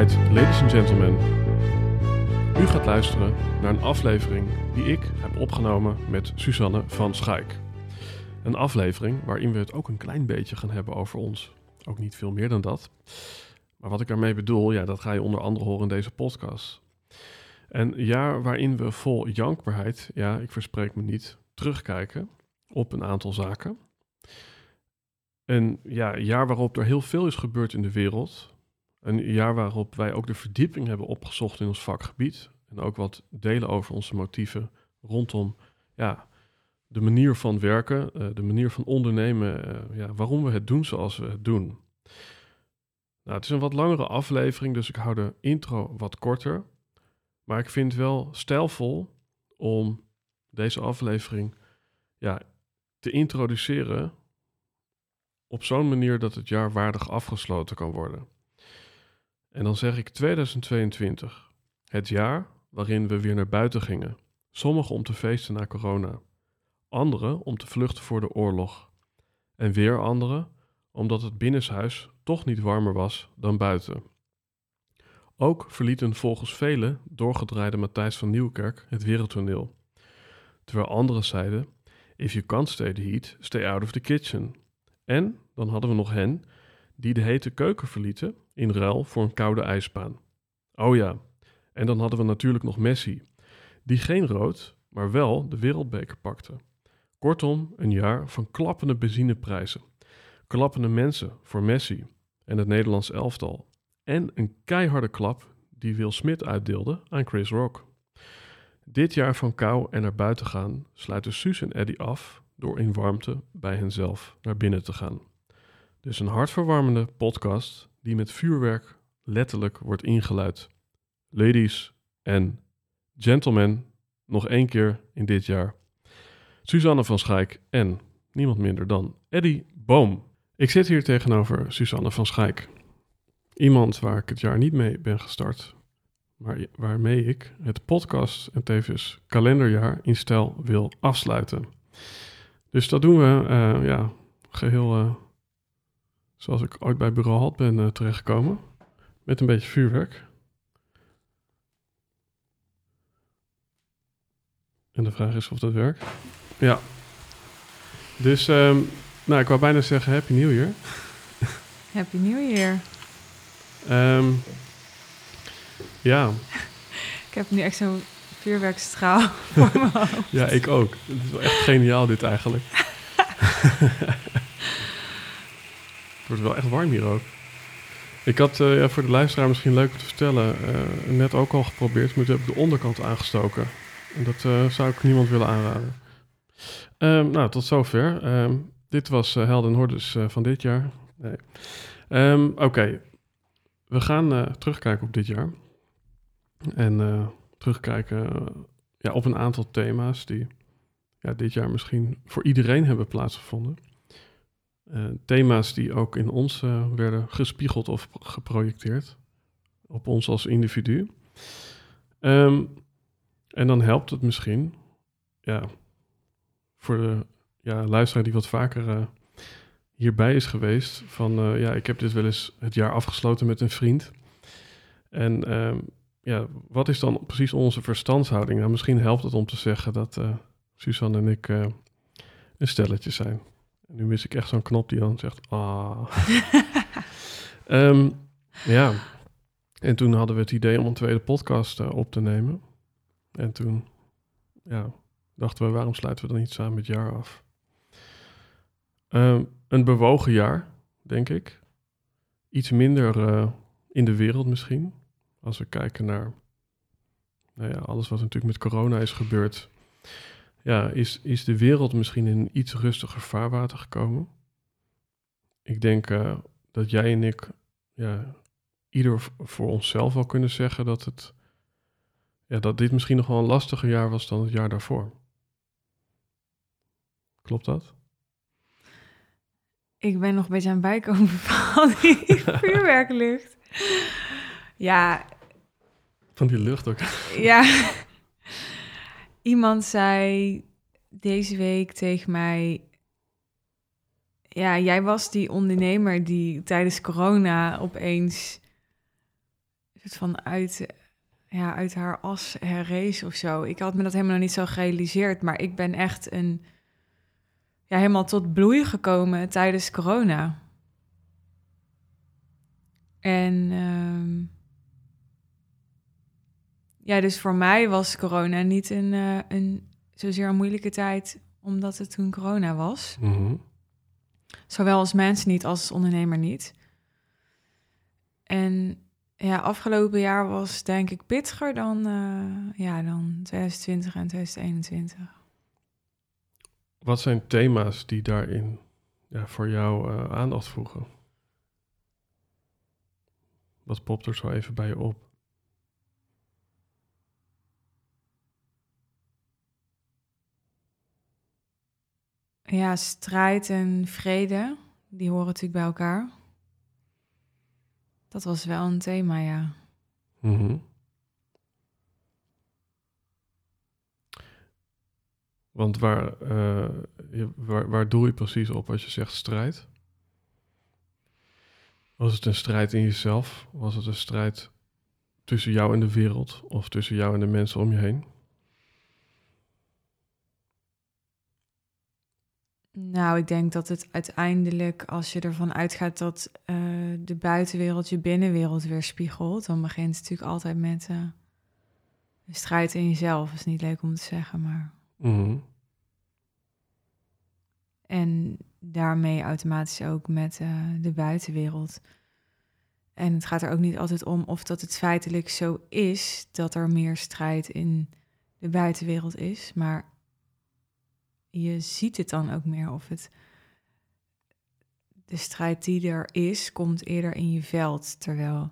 Ladies and gentlemen. U gaat luisteren naar een aflevering die ik heb opgenomen met Suzanne van Schaik. Een aflevering waarin we het ook een klein beetje gaan hebben over ons. Ook niet veel meer dan dat. Maar wat ik daarmee bedoel, ja, dat ga je onder andere horen in deze podcast. Een jaar waarin we vol jankbaarheid, ja, ik verspreek me niet, terugkijken op een aantal zaken. Een ja, jaar waarop er heel veel is gebeurd in de wereld. Een jaar waarop wij ook de verdieping hebben opgezocht in ons vakgebied. En ook wat delen over onze motieven rondom ja, de manier van werken, uh, de manier van ondernemen, uh, ja, waarom we het doen zoals we het doen. Nou, het is een wat langere aflevering, dus ik hou de intro wat korter. Maar ik vind het wel stijlvol om deze aflevering ja, te introduceren op zo'n manier dat het jaar waardig afgesloten kan worden. En dan zeg ik 2022, het jaar waarin we weer naar buiten gingen. Sommigen om te feesten na corona, anderen om te vluchten voor de oorlog. En weer anderen omdat het binnenshuis toch niet warmer was dan buiten. Ook verlieten volgens velen doorgedraaide Matthijs van Nieuwkerk het wereldtoneel. Terwijl anderen zeiden: If you can't stay the heat, stay out of the kitchen. En dan hadden we nog hen die de hete keuken verlieten in ruil voor een koude ijsbaan. Oh ja, en dan hadden we natuurlijk nog Messi, die geen rood, maar wel de wereldbeker pakte. Kortom, een jaar van klappende benzineprijzen, klappende mensen voor Messi en het Nederlands elftal. En een keiharde klap die Will Smith uitdeelde aan Chris Rock. Dit jaar van kou en naar buiten gaan sluiten Suus en Eddie af door in warmte bij henzelf naar binnen te gaan. Dus een hartverwarmende podcast die met vuurwerk letterlijk wordt ingeluid. Ladies en gentlemen, nog één keer in dit jaar. Suzanne van Schaik en niemand minder dan Eddie Boom. Ik zit hier tegenover Suzanne van Schaik. Iemand waar ik het jaar niet mee ben gestart, maar waarmee ik het podcast en tevens kalenderjaar in stijl wil afsluiten. Dus dat doen we uh, ja, geheel uh, zoals ik ooit bij Bureau Halt ben uh, terechtgekomen. Met een beetje vuurwerk. En de vraag is of dat werkt. Ja. Dus, um, nou, ik wou bijna zeggen Happy New Year. Happy New Year. Um, ja. ik heb nu echt zo'n vuurwerkstraal voor mijn hoofd. Ja, ik ook. Het is wel echt geniaal dit eigenlijk. Het wordt wel echt warm hier ook. Ik had uh, ja, voor de luisteraar misschien leuk om te vertellen, uh, net ook al geprobeerd, maar toen heb ik de onderkant aangestoken. En dat uh, zou ik niemand willen aanraden. Um, nou, tot zover. Um, dit was Helden Hordes van dit jaar. Nee. Um, Oké, we gaan terugkijken op dit jaar. En terugkijken ja, op een aantal thema's die ja, dit jaar misschien voor iedereen hebben plaatsgevonden. Uh, thema's die ook in ons uh, werden gespiegeld of geprojecteerd. Op ons als individu. Um, en dan helpt het misschien, ja, voor de ja, luisteraar die wat vaker uh, hierbij is geweest, van ja, ik heb dit wel eens het jaar afgesloten met een vriend. En um, ja, wat is dan precies onze verstandshouding? Nou, misschien helpt het om te zeggen dat Suzanne en ik een stelletje zijn. Nu mis ik echt zo'n knop die dan zegt, ah. um, ja, En toen hadden we het idee om een tweede podcast eh, op te nemen. En toen ja, dachten we, waarom sluiten we dan niet samen het jaar af? Ehm, een bewogen jaar, denk ik. Iets minder eh, in de wereld misschien. Als we kijken naar nou ja, alles wat natuurlijk met corona is gebeurd. Ja, is, is de wereld misschien in iets rustiger vaarwater gekomen. Ik denk eh, dat jij en ik ja, ieder voor onszelf wel kunnen zeggen dat, het, ja, dat dit misschien nog wel een lastiger jaar was dan het jaar daarvoor. Klopt dat? Ik ben nog een beetje aan het bijkomen van die vuurwerklucht. Ja. Van die lucht ook. Ja. Iemand zei deze week tegen mij... Ja, jij was die ondernemer die tijdens corona opeens... van uit, ja, uit haar as herrees of zo. Ik had me dat helemaal niet zo gerealiseerd. Maar ik ben echt een ja, helemaal tot bloei gekomen tijdens corona. En ehm, ja, dus voor mij was corona niet een, uh, een zozeer een moeilijke tijd, omdat het toen corona was. Mhm. Zowel als mens niet als ondernemer niet. En ja, afgelopen jaar was denk ik pittiger dan, uh, ja, dan 2020 en 2021. Wat zijn thema's die daarin ja, voor jou uh, aandacht vroegen? Wat popt er zo even bij je op? Ja, strijd en vrede, die horen natuurlijk bij elkaar. Dat was wel een thema, ja. Mm Want waar, uh, waar, waar doe je precies op als je zegt strijd? Was het een strijd in jezelf? Was het een strijd tussen jou en de wereld? Of tussen jou en de mensen om je heen? Nou, ik denk dat het uiteindelijk, als je ervan uitgaat dat uh, de buitenwereld je binnenwereld weerspiegelt, dan begint het natuurlijk altijd met uh, een strijd in jezelf. Dat is niet leuk om te zeggen, maar. Mm En daarmee automatisch ook met uh, de buitenwereld. En het gaat er ook niet altijd om of dat het feitelijk zo is dat er meer strijd in de buitenwereld is, maar je ziet het dan ook meer of het de strijd die er is, komt eerder in je veld. Terwijl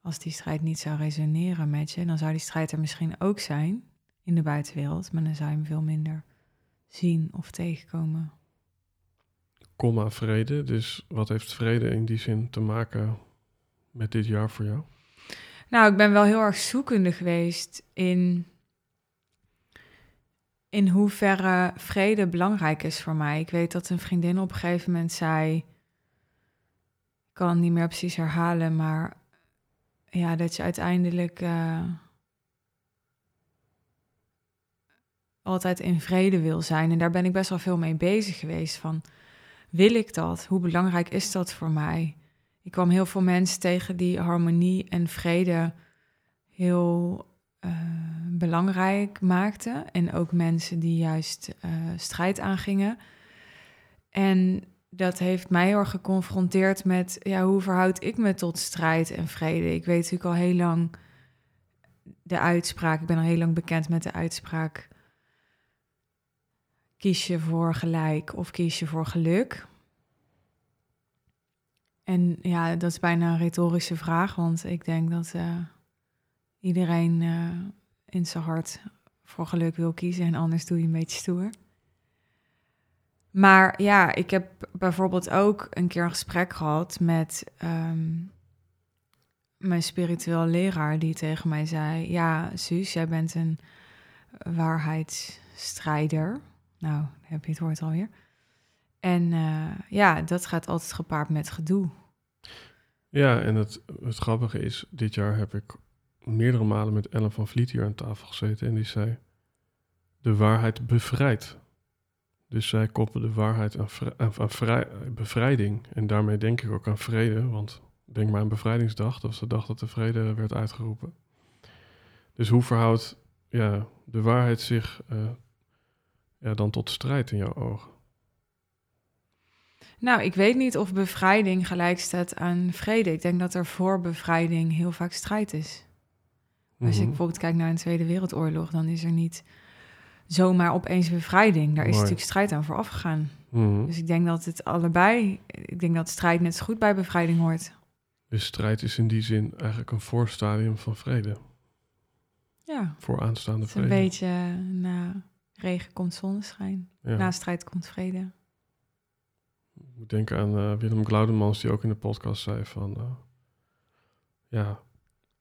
als die strijd niet zou resoneren met je, dan zou die strijd er misschien ook zijn in de buitenwereld, maar dan zou je hem veel minder zien of tegenkomen. Komma vrede. Dus wat heeft vrede in die zin te maken met dit jaar voor jou? Nou, ik ben wel heel erg zoekende geweest in in hoeverre vrede belangrijk is voor mij. Ik weet dat een vriendin op een gegeven moment zei. Ik kan het niet meer precies herhalen, maar ja, dat je uiteindelijk uh, altijd in vrede wil zijn. En daar ben ik best wel veel mee bezig geweest. Van wil ik dat? Hoe belangrijk is dat voor mij? Ik kwam heel veel mensen tegen die harmonie en vrede heel uh, belangrijk maakte. En ook mensen die juist uh, strijd aangingen. En dat heeft mij heel geconfronteerd met ja, hoe verhoud ik me tot strijd en vrede. Ik weet natuurlijk al heel lang de uitspraak, ik ben al heel lang bekend met de uitspraak. Kies je voor gelijk of kies je voor geluk? En ja, dat is bijna een retorische vraag, want ik denk dat uh, iedereen uh, in zijn hart voor geluk wil kiezen en anders doe je een beetje stoer. Maar ja, ik heb bijvoorbeeld ook een keer een gesprek gehad met um, mijn spiritueel leraar die tegen mij zei: Ja, Suus, jij bent een waarheidsstrijder. Nou, heb je het woord alweer. En uh, ja, dat gaat altijd gepaard met gedoe. Ja, en het grappige is, dit jaar heb ik meerdere malen met Ellen van Vliet hier aan tafel gezeten en die zei: De waarheid bevrijdt. Dus zij koppelde de waarheid aan, aan, aan vrij, bevrijding. En daarmee denk ik ook aan vrede, want Denk maar aan Bevrijdingsdag, dat was de dag dat de vrede werd uitgeroepen. Dus hoe verhoudt ja, de waarheid zich uh, ja, dan tot strijd in jouw ogen? Nou, ik weet niet of bevrijding gelijk staat aan vrede. Ik denk dat er voor bevrijding heel vaak strijd is. Als je Mhm. bijvoorbeeld kijkt naar een Tweede Wereldoorlog, dan is er niet zomaar opeens bevrijding. Daar is Mooi. natuurlijk strijd aan vooraf gegaan. Mhm. Dus ik denk dat het allebei, ik denk dat strijd net zo goed bij bevrijding hoort. Dus strijd is in die zin eigenlijk een voorstadium van vrede. Ja, Voor aanstaande het is een vrede. beetje na regen komt zonneschijn, Ja. na strijd komt vrede. Ik moet denken aan eh, Willem Glaudemans, die ook in de podcast zei van... eh, ja,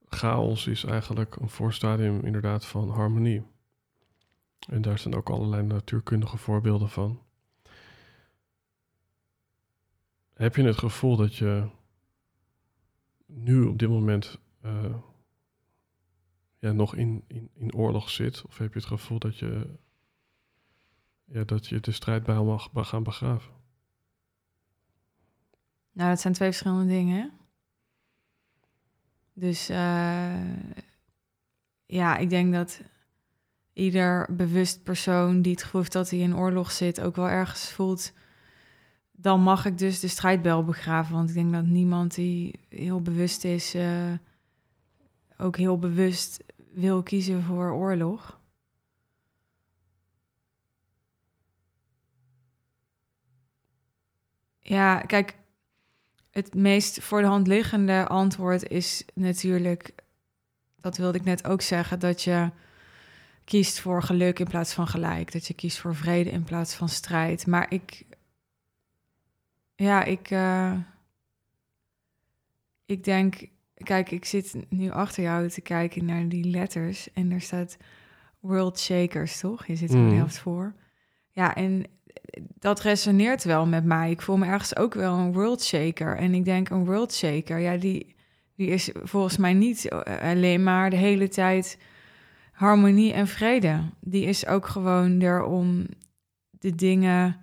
chaos is eigenlijk een voorstadium inderdaad van harmonie. En daar zijn ook allerlei natuurkundige voorbeelden van. Heb je het gevoel dat je nu op dit moment eh, ja, nog in, in, in oorlog zit? Of heb je het gevoel dat je, ja, dat je de strijd bij mag gaan begraven? Nou, dat zijn twee verschillende dingen. Dus eh, ja, ik denk dat ieder bewust persoon die het gevoel heeft dat hij in oorlog zit, ook wel ergens voelt. Dan mag ik dus de strijdbel begraven. Want ik denk dat niemand die heel bewust is, eh, ook heel bewust wil kiezen voor oorlog. Ja, kijk, het meest voor de hand liggende antwoord is natuurlijk, dat wilde ik net ook zeggen, dat je kiest voor geluk in plaats van gelijk. Dat je kiest voor vrede in plaats van strijd. Maar ik, ja, ik, eh, ik denk, kijk, ik zit nu achter jou te kijken naar die letters en er staat World Shakers, toch? Je zit er de helft voor. Ja, en dat resoneert wel met mij. Ik voel me ergens ook wel een world shaker. En ik denk, een world shaker, ja, die, die is volgens mij niet eh, alleen maar de hele tijd harmonie en vrede. Die is ook gewoon er om de dingen.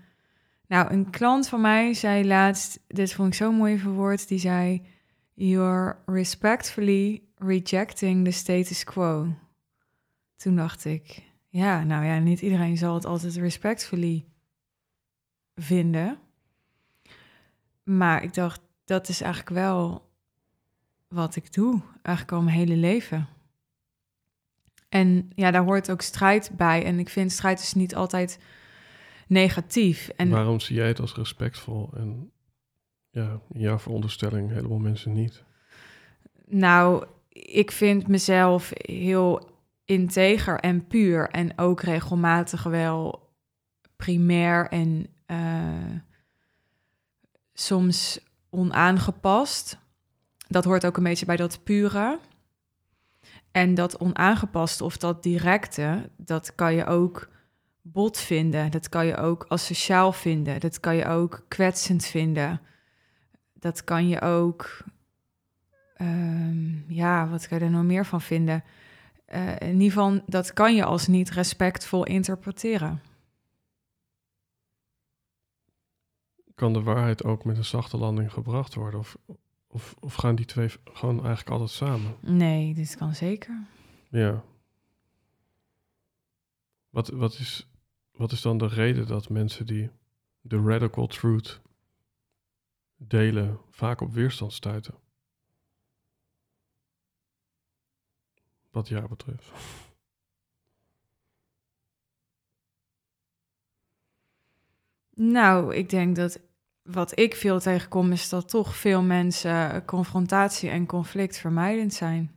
Nou, een klant van mij zei laatst, dit vond ik zo mooi verwoord, die zei: You're respectfully rejecting the status quo. Toen dacht ik, ja, nou ja, niet iedereen zal het altijd respectfully vinden. Maar ik dacht, dat is eigenlijk wel wat ik doe, eigenlijk al mijn hele leven. En ja, daar hoort ook strijd bij. En ik vind strijd is niet altijd negatief. En Waarom zie jij het als respectvol en ja, in jouw veronderstelling helemaal mensen niet? nou, ik vind mezelf heel integer en puur. En ook regelmatig wel primair en eh, soms onaangepast. Dat hoort ook een beetje bij dat pure. En dat onaangepast of dat directe, dat kan je ook bot vinden. Dat kan je ook asociaal vinden. Dat kan je ook kwetsend vinden. Dat kan je ook, ehm, ja, wat kan je er nog meer van vinden? Eh, in ieder geval, dat kan je als niet respectvol interpreteren. Kan de waarheid ook met een zachte landing gebracht worden? Of, of, of gaan die twee gewoon eigenlijk altijd samen? Nee, dit kan zeker. Ja. Wat, wat, is, wat is dan de reden dat mensen die de radical truth delen vaak op weerstand stuiten? Wat jou betreft. Nou, ik denk dat wat ik veel tegenkom is dat toch veel mensen confrontatie en conflict vermijdend zijn.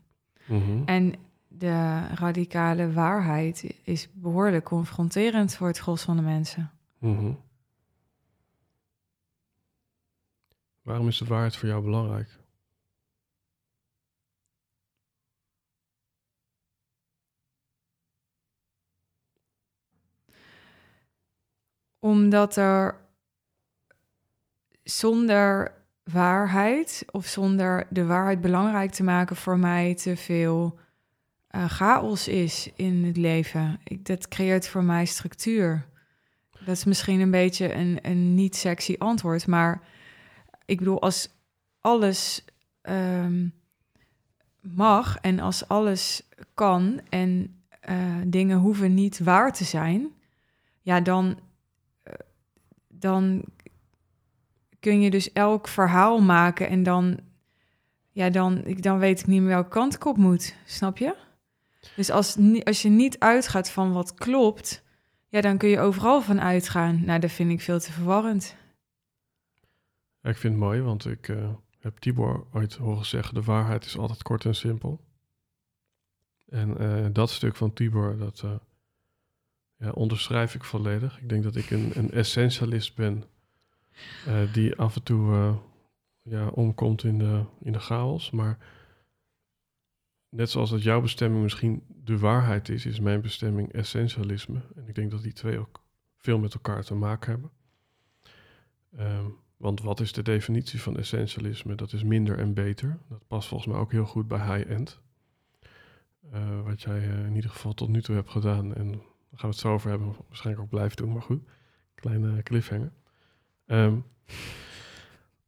Mhm. En de radicale waarheid is behoorlijk confronterend voor het gros van de mensen. Mhm. Waarom is de waarheid voor jou belangrijk? Omdat er zonder waarheid of zonder de waarheid belangrijk te maken voor mij te veel eh, chaos is in het leven. Ik, dat creëert voor mij structuur. Dat is misschien een beetje een, een niet sexy antwoord, maar ik bedoel, als alles ehm, mag en als alles kan en eh, dingen hoeven niet waar te zijn, ja, dan, dan kun je dus elk verhaal maken en dan, ja, dan, dan weet ik niet meer welke kant ik op moet. Snap je? Dus als, als je niet uitgaat van wat klopt, ja, dan kun je overal van uitgaan. Nou, dat vind ik veel te verwarrend. ik vind het mooi, want ik uh, heb Tibor ooit horen zeggen: de waarheid is altijd kort en simpel. En uh, dat stuk van Tibor, dat uh, ja, onderschrijf ik volledig. Ik denk dat ik een, een essentialist ben die af en toe ja, omkomt in de, in de chaos. Maar net zoals dat jouw bestemming misschien de waarheid is, is mijn bestemming essentialisme. En ik denk dat die twee ook veel met elkaar te maken hebben. Um, want wat is de definitie van essentialisme? Dat is minder en beter. Dat past volgens mij ook heel goed bij high-end. Uh, wat jij in ieder geval tot nu toe hebt gedaan. En gaan we het zo over hebben. Waarschijnlijk ook blijven doen, maar goed. Kleine cliffhanger. Um,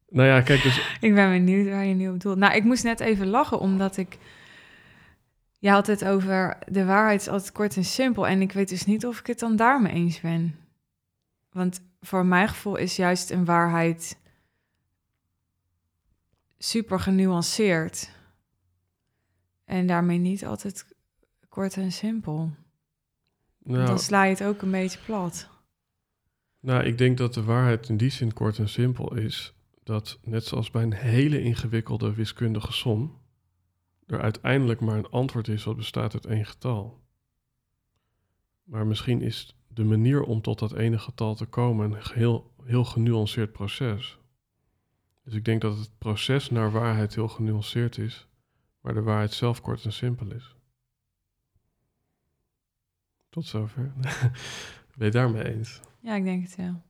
nou ja, kijk dus... Ik ben benieuwd waar je nu op bedoelt. Nou, ik moest net even lachen, omdat ik je had het over de waarheid is altijd kort en simpel. En ik weet dus niet of ik het dan daarmee eens ben. Want voor mijn gevoel is juist een waarheid super genuanceerd. En daarmee niet altijd kort en simpel. Nou, dan sla je het ook een beetje plat. Nou, ik denk dat de waarheid in die zin kort en simpel is. Dat net zoals bij een hele ingewikkelde wiskundige som er uiteindelijk maar een antwoord is wat bestaat uit één getal. Maar misschien is de manier om tot dat ene getal te komen een heel, heel genuanceerd proces. Dus ik denk dat het proces naar waarheid heel genuanceerd is, maar de waarheid zelf kort en simpel is. Tot zover. ben je daarmee eens? Ja, ik denk het wel.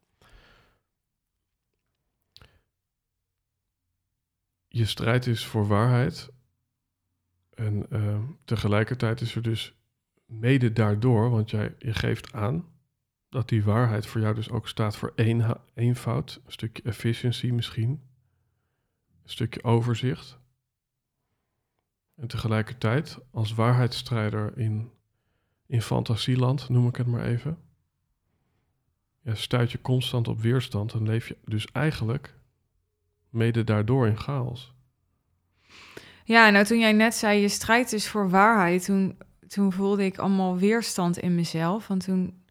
Je strijd is voor waarheid en uh, tegelijkertijd is er dus mede daardoor, want jij je geeft aan dat die waarheid voor jou dus ook staat voor een, eenvoud, een stukje efficiëntie misschien, een stukje overzicht. En tegelijkertijd, als waarheidsstrijder in, in fantasieland, noem ik het maar even, stuit je constant op weerstand en leef je dus eigenlijk mede daardoor in chaos. Ja, nou toen jij net zei, je strijdt dus voor waarheid, toen, toen voelde ik allemaal weerstand in mezelf. Want toen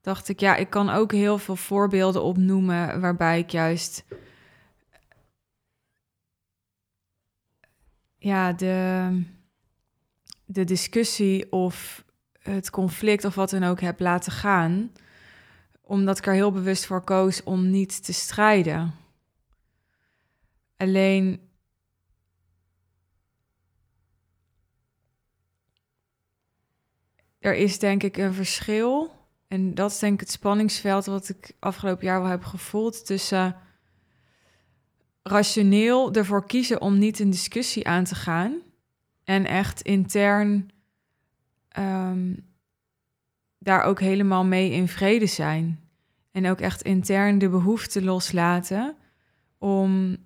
dacht ik, ja, ik kan ook heel veel voorbeelden opnoemen waarbij ik juist ja, de, de discussie of het conflict of wat dan ook heb laten gaan, omdat ik er heel bewust voor koos om niet te strijden. Alleen er is denk ik een verschil. En dat is denk ik het spanningsveld wat ik afgelopen jaar wel heb gevoeld tussen rationeel ervoor kiezen om niet een discussie aan te gaan en echt intern um, daar ook helemaal mee in vrede zijn. En ook echt intern de behoefte loslaten om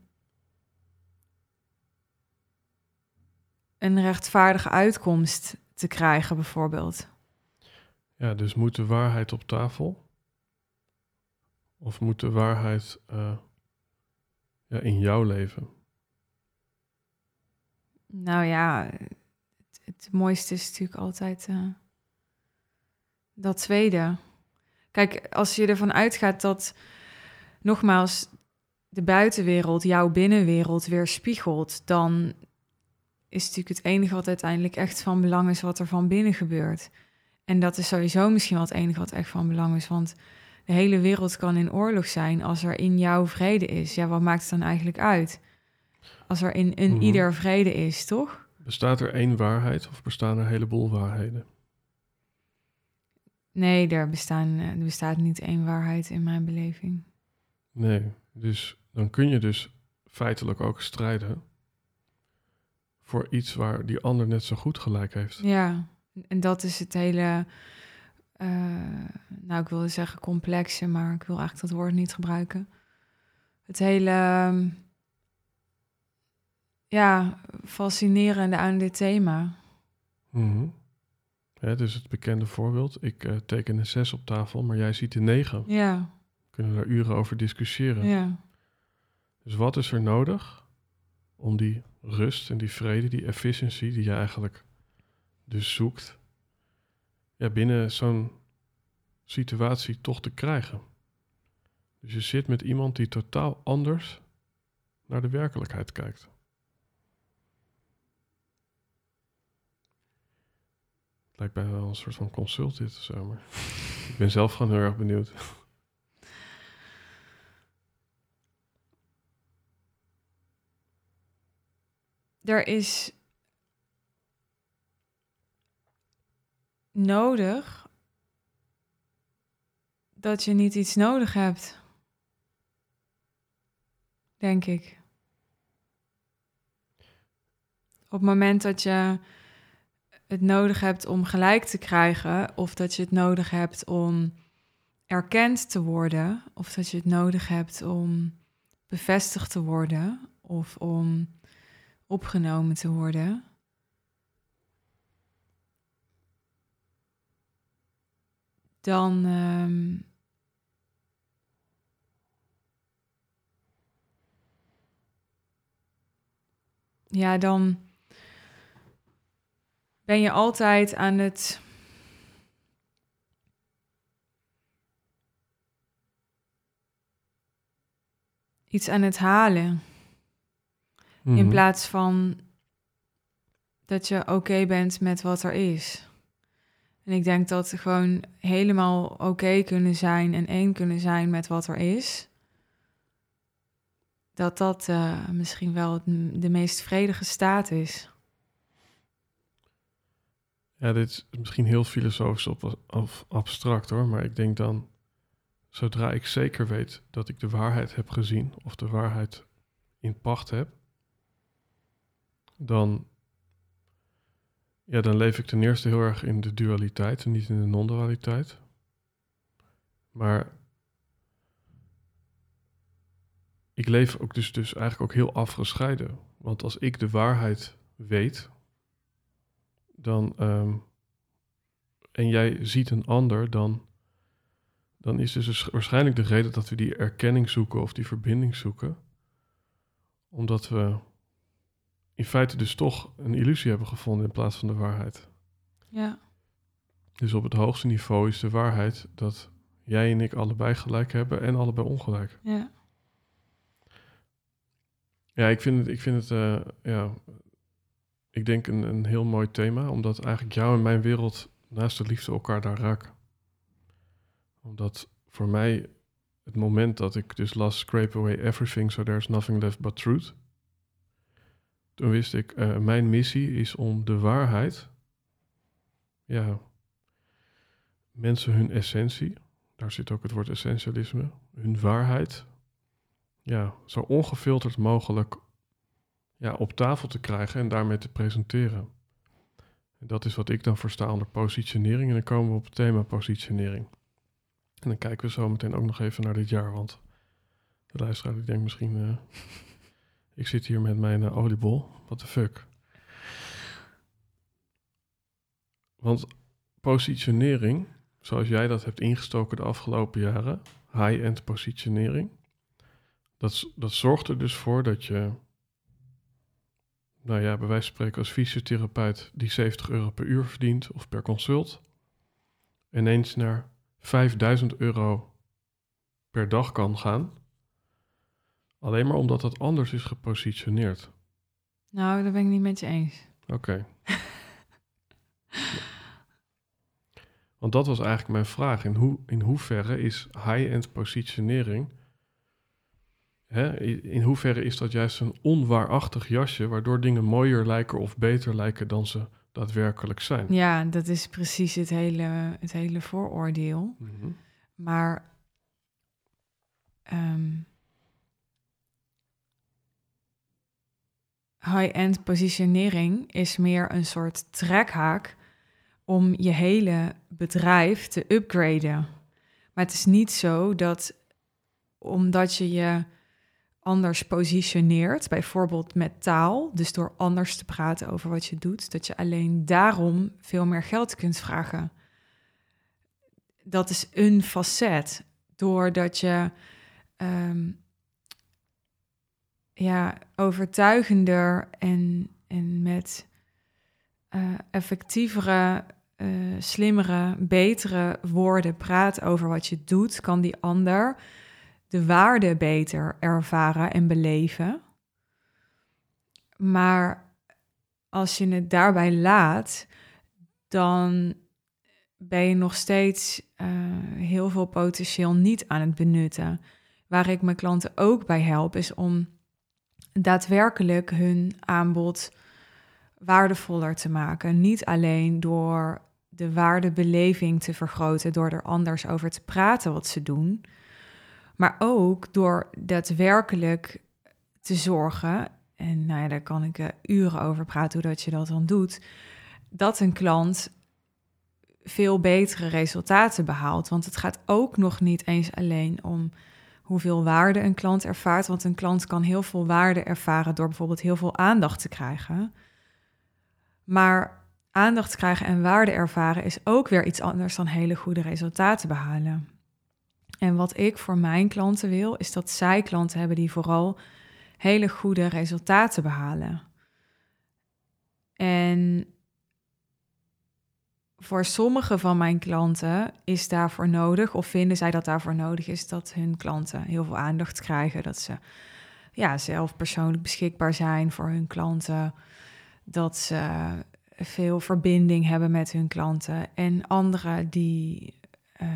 een rechtvaardige uitkomst te krijgen, bijvoorbeeld. Ja, dus moet de waarheid op tafel? Of moet de waarheid uh, ja, in jouw leven? Nou ja, het, mooiste is natuurlijk altijd uh, dat tweede. Kijk, als je ervan uitgaat dat, nogmaals, de buitenwereld jouw binnenwereld weer spiegelt, dan is natuurlijk het enige wat uiteindelijk echt van belang is wat er van binnen gebeurt. En dat is sowieso misschien wel het enige wat echt van belang is. Want de hele wereld kan in oorlog zijn als er in jou vrede is. Ja, wat maakt het dan eigenlijk uit? Als er in, in mhm. ieder vrede is, toch? Bestaat er één waarheid of bestaan er een heleboel waarheden? Nee, er, bestaan, er bestaat niet één waarheid in mijn beleving. Nee, dus dan kun je dus feitelijk ook strijden voor iets waar die ander net zo goed gelijk heeft. Ja, en dat is het hele, uh, nou ik wilde zeggen complexe, maar ik wil eigenlijk dat woord niet gebruiken. Het hele, ja, fascinerende aan dit thema. Mhm. Het is het bekende voorbeeld. Ik eh, teken een 6 op tafel, maar jij ziet een 9. Ja, Kunnen we daar uren over discussiëren. ja, Dus wat is er nodig om die rust en die vrede, die efficiency die je eigenlijk dus zoekt, ja, binnen zo'n situatie toch te krijgen? Dus je zit met iemand die totaal anders naar de werkelijkheid kijkt. Lijkt bijna wel een soort van consult dit of zo, maar ik ben zelf gewoon heel erg benieuwd. er is nodig dat je niet iets nodig hebt. Denk ik. Op het moment dat je het nodig hebt om gelijk te krijgen, of dat je het nodig hebt om erkend te worden, of dat je het nodig hebt om bevestigd te worden, of om opgenomen te worden. Dan. ehm, ja, dan ben je altijd aan het. iets aan het halen. In Mhm. plaats van dat je oké bent met wat er is. En ik denk dat gewoon helemaal oké kunnen zijn en één kunnen zijn met wat er is. Dat dat eh, misschien wel de meest vredige staat is. Ja, dit is misschien heel filosofisch of abstract hoor, maar ik denk dan, zodra ik zeker weet dat ik de waarheid heb gezien of de waarheid in pacht heb, dan, ja, dan leef ik ten eerste heel erg in de dualiteit en niet in de non-dualiteit. Maar ik leef ook dus, dus eigenlijk ook heel afgescheiden. Want als ik de waarheid weet, dan, ehm, en jij ziet een ander, dan, dan is dus waarschijnlijk de reden dat we die erkenning zoeken of die verbinding zoeken, omdat we in feite dus toch een illusie hebben gevonden in plaats van de waarheid. Ja, Dus op het hoogste niveau is de waarheid dat jij en ik allebei gelijk hebben en allebei ongelijk. ja, Ja, ik vind het, ik vind het eh, ja, ik denk een, een heel mooi thema, omdat eigenlijk jou en mijn wereld naast de liefde elkaar daar raken. Omdat voor mij het moment dat ik dus las Scrape Away Everything, so there's nothing left but truth. Toen wist ik, eh, mijn missie is om de waarheid, ja, mensen hun essentie, daar zit ook het woord essentialisme, hun waarheid, ja, zo ongefilterd mogelijk ja, op tafel te krijgen en daarmee te presenteren. En dat is wat ik dan versta onder positionering. En dan komen we op het thema positionering. En dan kijken we zo meteen ook nog even naar dit jaar, want de luisteraar die denkt misschien, eh, ik zit hier met mijn eh, oliebol, what the fuck. Want positionering, zoals jij dat hebt ingestoken de afgelopen jaren, high-end positionering, dat, dat zorgt er dus voor dat je, nou ja, bij wijze van spreken als fysiotherapeut die 70 euro per uur verdient of per consult, ineens naar 5000 euro per dag kan gaan. Alleen maar omdat dat anders is gepositioneerd. nou, daar ben ik niet met je eens. Oké. Want dat was eigenlijk mijn vraag. In, hoe, in hoeverre is high-end positionering... Hè, in hoeverre is dat juist een onwaarachtig jasje... waardoor dingen mooier lijken of beter lijken dan ze daadwerkelijk zijn? Ja, dat is precies het hele, het hele vooroordeel. Mhm. Maar ehm, high-end positionering is meer een soort trekhaak om je hele bedrijf te upgraden. Maar het is niet zo dat omdat je je anders positioneert, bijvoorbeeld met taal, dus door anders te praten over wat je doet, dat je alleen daarom veel meer geld kunt vragen. Dat is een facet, doordat je ehm, ja, overtuigender en, en met uh, effectievere, uh, slimmere, betere woorden praat over wat je doet, kan die ander de waarde beter ervaren en beleven. Maar als je het daarbij laat, dan ben je nog steeds uh, heel veel potentieel niet aan het benutten. Waar ik mijn klanten ook bij help, is om daadwerkelijk hun aanbod waardevoller te maken. Niet alleen door de waardebeleving te vergroten, door er anders over te praten wat ze doen, maar ook door daadwerkelijk te zorgen, en nou ja, daar kan ik uh, uren over praten hoe dat je dat dan doet, dat een klant veel betere resultaten behaalt. Want het gaat ook nog niet eens alleen om hoeveel waarde een klant ervaart. Want een klant kan heel veel waarde ervaren door bijvoorbeeld heel veel aandacht te krijgen. Maar aandacht krijgen en waarde ervaren is ook weer iets anders dan hele goede resultaten behalen. En wat ik voor mijn klanten wil, is dat zij klanten hebben die vooral hele goede resultaten behalen. En voor sommige van mijn klanten is daarvoor nodig, of vinden zij dat daarvoor nodig is, dat hun klanten heel veel aandacht krijgen. Dat ze ja, zelf persoonlijk beschikbaar zijn voor hun klanten. Dat ze veel verbinding hebben met hun klanten. En anderen die, uh,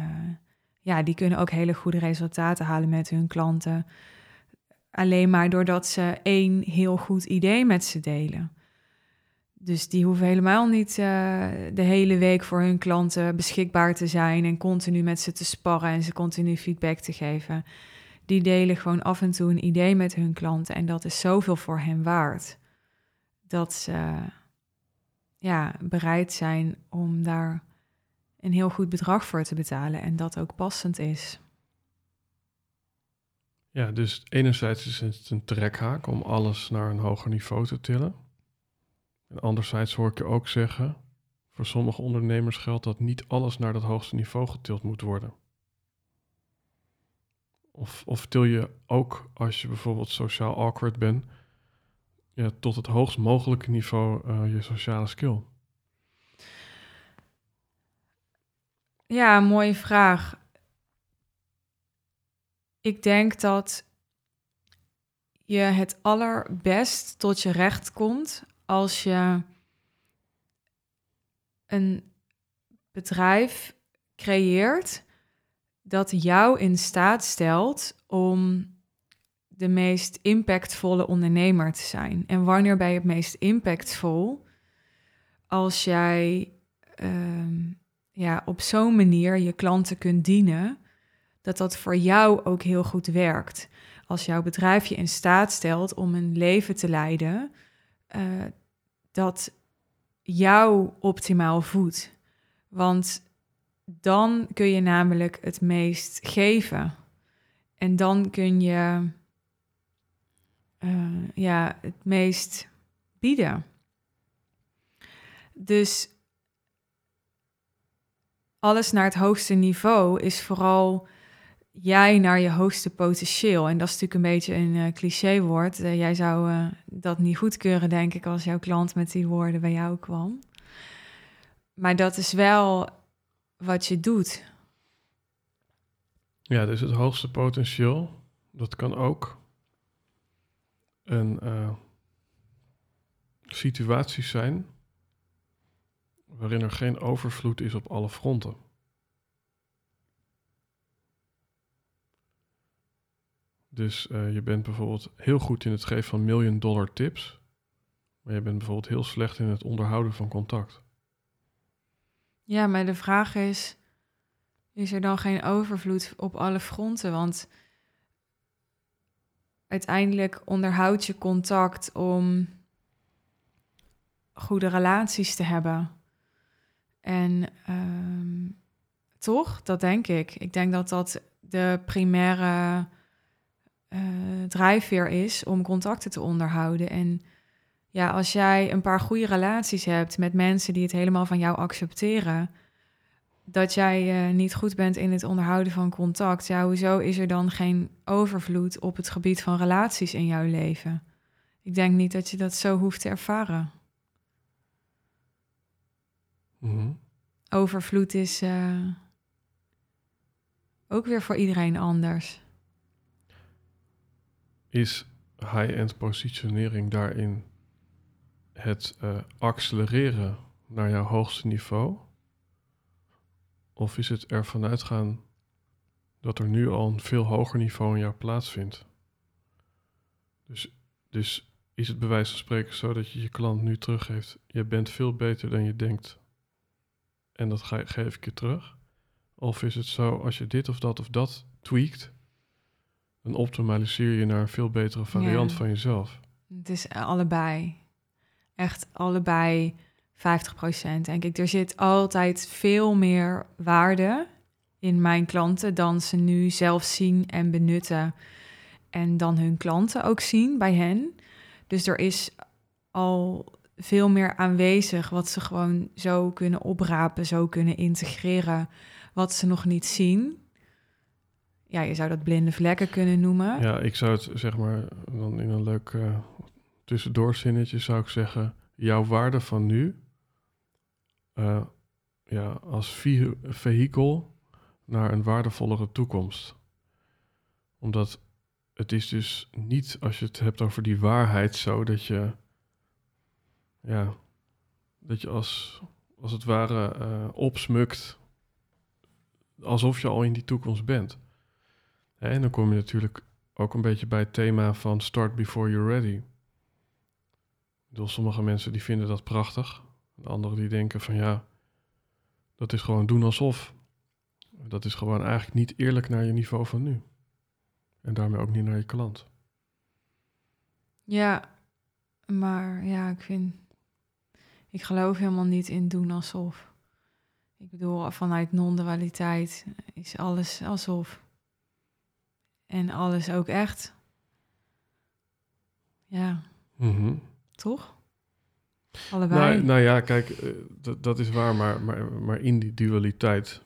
ja, die kunnen ook hele goede resultaten halen met hun klanten. Alleen maar doordat ze één heel goed idee met ze delen. Dus die hoeven helemaal niet uh, de hele week voor hun klanten beschikbaar te zijn en continu met ze te sparren en ze continu feedback te geven. Die delen gewoon af en toe een idee met hun klanten en dat is zoveel voor hen waard. Dat ze ja, bereid zijn om daar een heel goed bedrag voor te betalen en dat ook passend is. Ja, dus enerzijds is het een trekhaak om alles naar een hoger niveau te tillen. En anderzijds hoor ik je ook zeggen, voor sommige ondernemers geldt dat niet alles naar dat hoogste niveau getild moet worden. Of, of til je ook als je bijvoorbeeld sociaal awkward bent, ja, tot het hoogst mogelijke niveau uh, je sociale skill? Ja, mooie vraag. Ik denk dat je het allerbest tot je recht komt als je een bedrijf creëert dat jou in staat stelt om de meest impactvolle ondernemer te zijn. En wanneer ben je het meest impactvol? Als jij uh, ja, op zo'n manier je klanten kunt dienen, dat dat voor jou ook heel goed werkt. Als jouw bedrijf je in staat stelt om een leven te leiden uh, dat jou optimaal voedt. Want dan kun je namelijk het meest geven. En dan kun je uh, ja, het meest bieden. Dus alles naar het hoogste niveau is vooral jij naar je hoogste potentieel. En dat is natuurlijk een beetje een uh, clichéwoord. Uh, jij zou uh, dat niet goedkeuren, denk ik, als jouw klant met die woorden bij jou kwam. Maar dat is wel wat je doet. Ja, dus het hoogste potentieel, dat kan ook een situatie zijn waarin er geen overvloed is op alle fronten. Dus uh, je bent bijvoorbeeld heel goed in het geven van million dollar tips, maar je bent bijvoorbeeld heel slecht in het onderhouden van contact. Ja, maar de vraag is: is er dan geen overvloed op alle fronten? Want uiteindelijk onderhoud je contact om goede relaties te hebben. En um, toch, dat denk ik. Ik denk dat dat de primaire eh, drijfveer is om contacten te onderhouden. En ja, als jij een paar goede relaties hebt met mensen die het helemaal van jou accepteren, dat jij uh, niet goed bent in het onderhouden van contact, ja, hoezo is er dan geen overvloed op het gebied van relaties in jouw leven? Ik denk niet dat je dat zo hoeft te ervaren. Mhm. Overvloed is uh, ook weer voor iedereen anders. Is high-end positionering daarin het uh, accelereren naar jouw hoogste niveau? Of is het ervan uitgaan dat er nu al een veel hoger niveau in jou plaatsvindt? Dus, dus is het bij wijze van spreken zo dat je je klant nu teruggeeft: je bent veel beter dan je denkt en dat ga, geef ik je terug? Of is het zo als je dit of dat of dat tweakt, dan optimaliseer je naar een veel betere variant Ja. van jezelf? Het is allebei. Echt allebei 50%. Denk ik, er zit altijd veel meer waarde in mijn klanten dan ze nu zelf zien en benutten. En dan hun klanten ook zien bij hen. Dus er is al veel meer aanwezig wat ze gewoon zo kunnen oprapen, zo kunnen integreren, wat ze nog niet zien. Ja, je zou dat blinde vlekken kunnen noemen. Ja, ik zou het zeg maar dan in een leuk eh tussendoorzinnetje zou ik zeggen: jouw waarde van nu, eh, ja, als vehikel naar een waardevollere toekomst. Omdat het is dus niet, als je het hebt over die waarheid, zo dat je, ja, dat je als, als het ware eh, opsmukt, alsof je al in die toekomst bent. En dan kom je natuurlijk ook een beetje bij het thema van start before you're ready. Bedoel, sommige mensen die vinden dat prachtig. En anderen die denken van ja, dat is gewoon doen alsof. Dat is gewoon eigenlijk niet eerlijk naar je niveau van nu. En daarmee ook niet naar je klant. Ja, maar ja, ik vind. Ik geloof helemaal niet in doen alsof. Ik bedoel, vanuit non-dualiteit is alles alsof. En alles ook echt. Ja, Mhm. toch? Allebei. Nou, nou ja, kijk, eh, dat, dat is waar, maar, maar, maar in die dualiteit.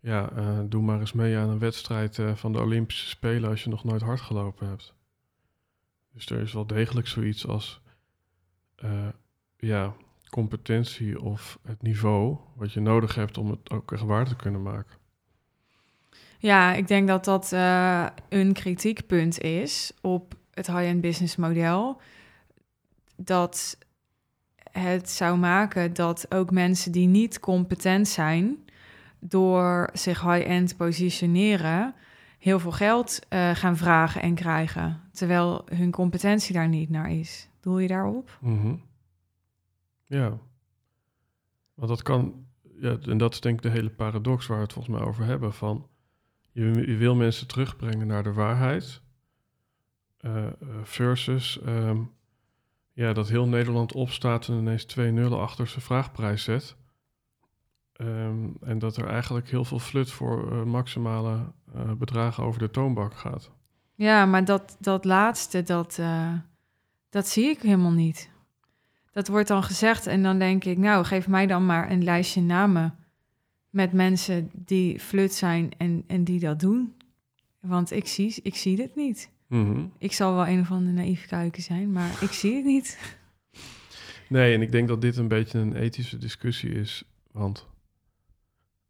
Ja, eh, doe maar eens mee aan een wedstrijd eh, van de Olympische Spelen als je nog nooit hard gelopen hebt. Dus er is wel degelijk zoiets als ja, competentie of het niveau wat je nodig hebt om het ook echt waar te kunnen maken. Ja, ik denk dat dat eh, een kritiekpunt is op het high-end business model. Dat het zou maken dat ook mensen die niet competent zijn, door zich high-end positioneren, heel veel geld eh, gaan vragen en krijgen. Terwijl hun competentie daar niet naar is. Doel je daarop? Mhm. Ja. Want dat kan, ja, en dat is denk ik de hele paradox waar we het volgens mij over hebben. Van je, wil mensen terugbrengen naar de waarheid. eh, eh, versus ehm, ja, dat heel Nederland opstaat en ineens twee nullen achter zijn vraagprijs zet. Ehm, en dat er eigenlijk heel veel flut voor eh, maximale bedragen over de toonbank gaat. Ja, maar dat, dat laatste, dat, dat zie ik helemaal niet. Dat wordt dan gezegd en dan denk ik, nou, geef mij dan maar een lijstje namen met mensen die flut zijn en, en die dat doen. Want ik zie, ik zie het niet. Mhm. Ik zal wel een of andere naïef kuiken zijn, maar ik zie het niet. Nee, en ik denk dat dit een beetje een ethische discussie is. Want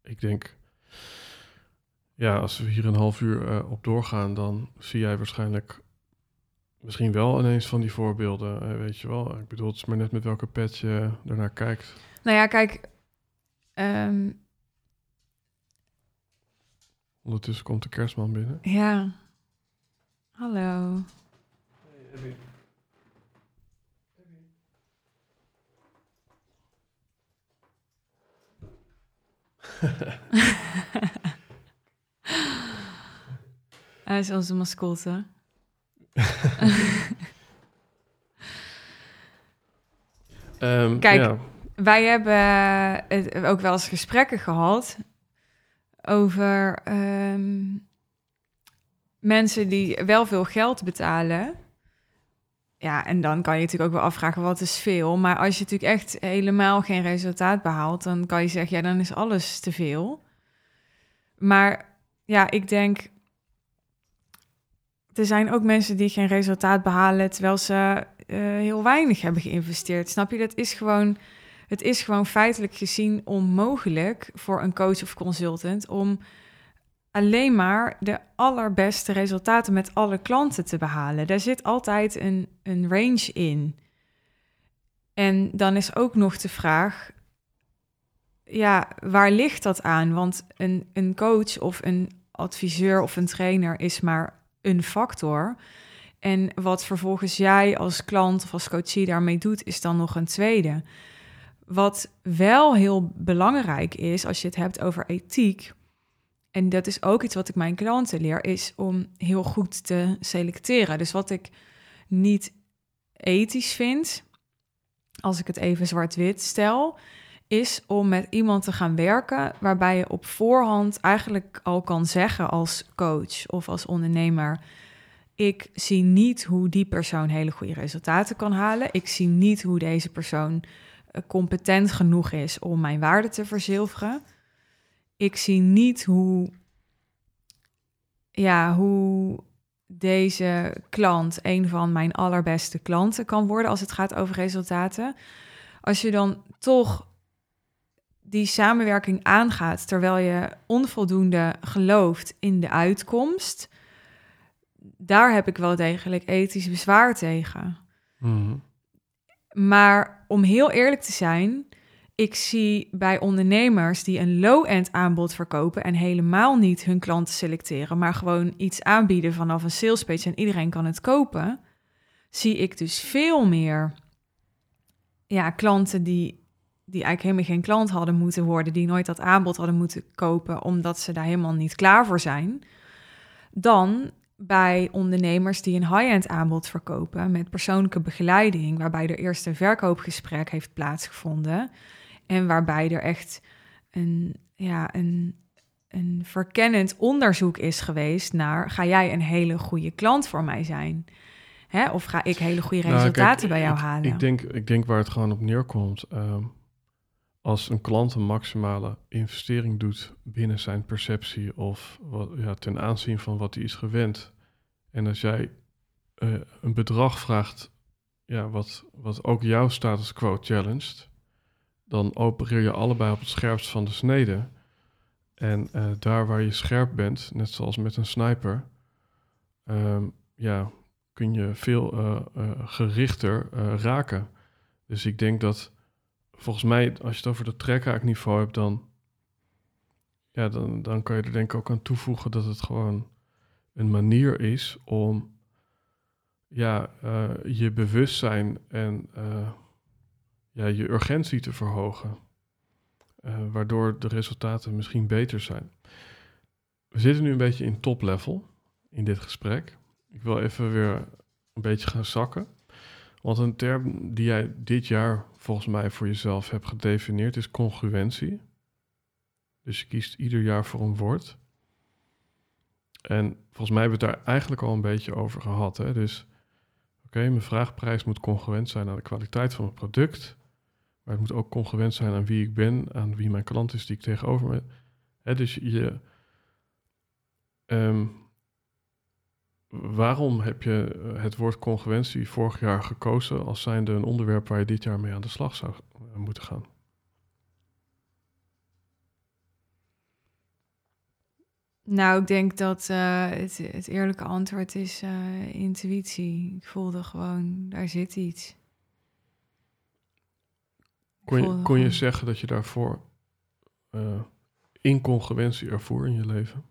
ik denk, ja, als we hier een half uur eh, op doorgaan, dan zie jij waarschijnlijk misschien wel ineens van die voorbeelden. eh, weet je wel, ik bedoel, het is maar net met welke pet je ernaar kijkt. Nou ja, kijk, ehm, Ondertussen komt de kerstman binnen. ja. Hallo. Hij is onze mascotte. Ehm, Kijk, ja. Wij hebben het- ook wel eens gesprekken gehad over ehm, mensen die wel veel geld betalen. Ja, en dan kan je natuurlijk ook wel afvragen wat is veel. Maar als je natuurlijk echt helemaal geen resultaat behaalt, dan kan je zeggen, ja, dan is alles te veel. Maar ja, ik denk, er zijn ook mensen die geen resultaat behalen terwijl ze uh, heel weinig hebben geïnvesteerd. Snap je? Dat is gewoon, het is gewoon feitelijk gezien onmogelijk voor een coach of consultant om alleen maar de allerbeste resultaten met alle klanten te behalen. Daar zit altijd een, een range in. En dan is ook nog de vraag, ja, waar ligt dat aan? Want een, een coach of een adviseur of een trainer is maar een factor. En wat vervolgens jij als klant of als coachie daarmee doet, is dan nog een tweede. Wat wel heel belangrijk is als je het hebt over ethiek, en dat is ook iets wat ik mijn klanten leer, is om heel goed te selecteren. Dus wat ik niet ethisch vind, als ik het even zwart-wit stel, is om met iemand te gaan werken waarbij je op voorhand eigenlijk al kan zeggen als coach of als ondernemer: ik zie niet hoe die persoon hele goede resultaten kan halen. Ik zie niet hoe deze persoon eh, competent genoeg is om mijn waarde te verzilveren. Ik zie niet hoe, ja, hoe deze klant een van mijn allerbeste klanten kan worden als het gaat over resultaten. Als je dan toch die samenwerking aangaat terwijl je onvoldoende gelooft in de uitkomst, daar heb ik wel degelijk ethisch bezwaar tegen. Mhm. Maar om heel eerlijk te zijn, ik zie bij ondernemers die een low-end aanbod verkopen en helemaal niet hun klanten selecteren, maar gewoon iets aanbieden vanaf een salespage en iedereen kan het kopen, zie ik dus veel meer ja, klanten die, die eigenlijk helemaal geen klant hadden moeten worden, die nooit dat aanbod hadden moeten kopen omdat ze daar helemaal niet klaar voor zijn, dan bij ondernemers die een high-end aanbod verkopen met persoonlijke begeleiding, waarbij er eerst een verkoopgesprek heeft plaatsgevonden en waarbij er echt een, ja, een, een verkennend onderzoek is geweest naar: ga jij een hele goede klant voor mij zijn? Hè? Of ga ik hele goede nou, resultaten bij jou halen? Ik denk, ik denk waar het gewoon op neerkomt. Ehm, als een klant een maximale investering doet binnen zijn perceptie of wat, ja, ten aanzien van wat hij is gewend. En als jij uh, een bedrag vraagt, ja, wat, wat ook jouw status quo challenged, dan opereer je allebei op het scherpst van de snede. En uh, daar waar je scherp bent, net zoals met een sniper, um, ja, kun je veel uh, gerichter raken. Dus ik denk dat volgens mij, als je het over de trekhaakniveau hebt, dan, ja, dan, dan kan je er denk ik ook aan toevoegen dat het gewoon een manier is om ja, uh, je bewustzijn en uh, ja, je urgentie te verhogen. Uh, waardoor de resultaten misschien beter zijn. We zitten nu een beetje in top level in dit gesprek. Ik wil even weer een beetje gaan zakken. Want een term die jij dit jaar volgens mij voor jezelf hebt gedefinieerd is congruentie. Dus je kiest ieder jaar voor een woord. En volgens mij hebben we het daar eigenlijk al een beetje over gehad. Hè? Dus oké, mijn vraagprijs moet congruent zijn aan de kwaliteit van mijn product. Maar het moet ook congruent zijn aan wie ik ben, aan wie mijn klant is die ik tegenover me. Hè, dus je. Um, waarom heb je eh, het woord congruentie vorig jaar gekozen als zijnde een onderwerp waar je dit jaar mee aan de slag zou eh, moeten gaan? Nou, ik denk dat uh, het, het, eerlijke antwoord is uh, intuïtie. Ik voelde gewoon, daar zit iets. Kon je, kon je zeggen dat je daarvoor uh, incongruentie ervoor in je leven?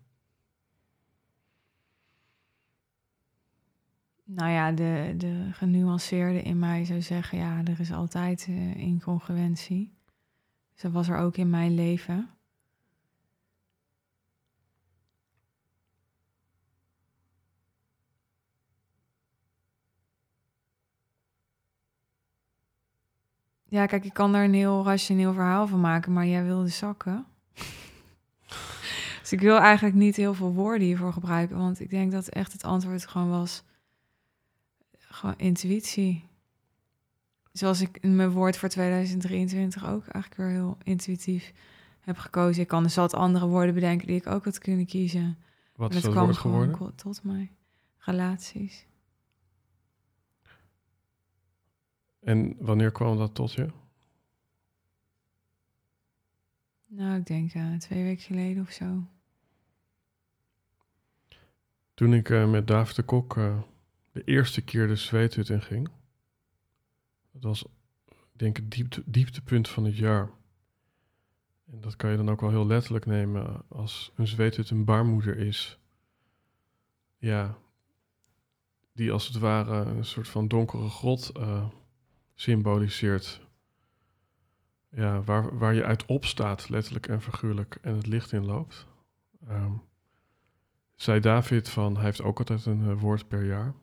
Nou ja, de, de genuanceerde in mij zou zeggen, ja, er is altijd incongruentie. Dus dat was er ook in mijn leven. Ja, kijk, ik kan daar een heel rationeel verhaal van maken, maar jij wilde zakken. Dus ik wil eigenlijk niet heel veel woorden hiervoor gebruiken, want ik denk dat echt het antwoord gewoon was gewoon intuïtie. Zoals ik in mijn woord voor 2023 ook eigenlijk weer heel intuïtief heb gekozen. Ik kan dus wat andere woorden bedenken die ik ook had kunnen kiezen. Wat is het dat kwam woord gewoon geworden? tot mij. Relaties. En wanneer kwam dat tot je? Nou, ik denk eh, twee weken geleden of zo. Toen ik eh, met David de Kok eh, de eerste keer de zweethut in ging. Dat was, ik denk het diepte, dieptepunt van het jaar. En dat kan je dan ook wel heel letterlijk nemen als een zweethut een baarmoeder is. Ja, die als het ware een soort van donkere grot eh, symboliseert. Ja, waar, waar je uit opstaat, letterlijk en figuurlijk, en het licht in loopt. Ehm, zei David van, hij heeft ook altijd een eh, woord per jaar.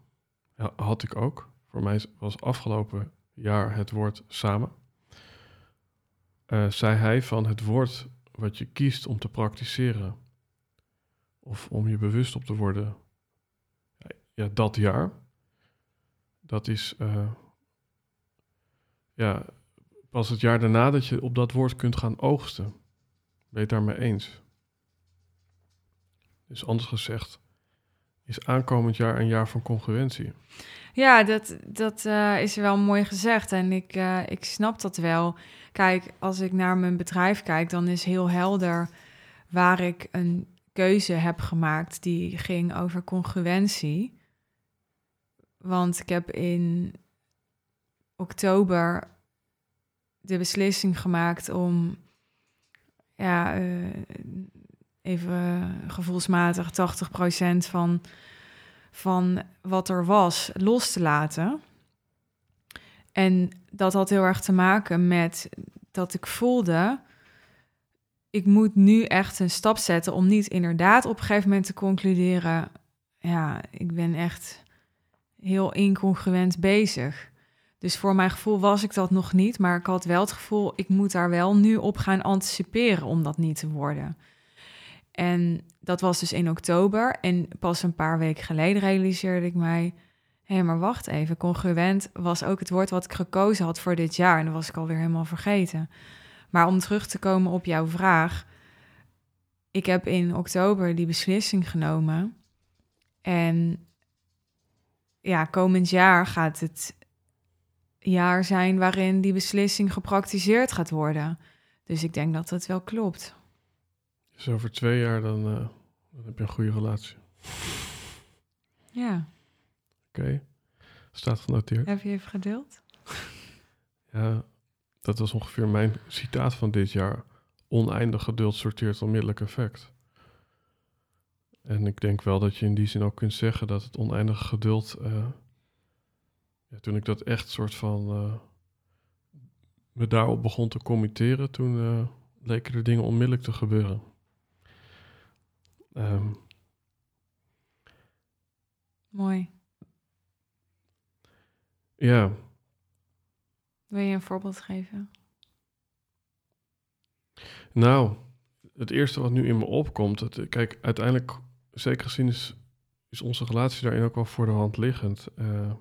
Ja, had ik ook. Voor mij was afgelopen jaar het woord samen. Eh, zei hij van het woord wat je kiest om te praktiseren, of om je bewust op te worden, ja, dat jaar, dat is eh, ja, pas het jaar daarna dat je op dat woord kunt gaan oogsten. Ben je het daarmee eens? Dus anders gezegd, is aankomend jaar een jaar van congruentie. Ja, dat, dat eh, is wel mooi gezegd. En ik, eh, ik snap dat wel. Kijk, als ik naar mijn bedrijf kijk, dan is heel helder waar ik een keuze heb gemaakt die ging over congruentie. Want ik heb in oktober de beslissing gemaakt om, ja, eh, even gevoelsmatig 80% van van wat er was los te laten. En dat had heel erg te maken met dat ik voelde, ik moet nu echt een stap zetten om niet inderdaad op een gegeven moment te concluderen, ja, ik ben echt heel incongruent bezig. Dus voor mijn gevoel was ik dat nog niet, maar ik had wel het gevoel, ik moet daar wel nu op gaan anticiperen om dat niet te worden. En dat was dus in oktober. En pas een paar weken geleden realiseerde ik mij... hé, maar wacht even, congruent was ook het woord wat ik gekozen had voor dit jaar. En dat was ik alweer helemaal vergeten. Maar om terug te komen op jouw vraag... ik heb in oktober die beslissing genomen. En ja, komend jaar gaat het jaar zijn... waarin die beslissing gepraktiseerd gaat worden. Dus ik denk dat het wel klopt. Dus over twee jaar dan, eh, dan heb je een goede relatie. Ja, Oké, staat genoteerd. heb je even gedeeld? Ja, dat was ongeveer mijn citaat van dit jaar. Oneindig geduld sorteert onmiddellijk effect. En ik denk wel dat je in die zin ook kunt zeggen dat het oneindige geduld... eh, ja, toen ik dat echt soort van... eh, me daarop begon te committeren, toen eh, leken er dingen onmiddellijk te gebeuren. Ehm, Mooi. ja, Wil je een voorbeeld geven? Nou, het eerste wat nu in me opkomt, het, kijk, uiteindelijk, zeker gezien is, is onze relatie daarin ook wel voor de hand liggend. Eh,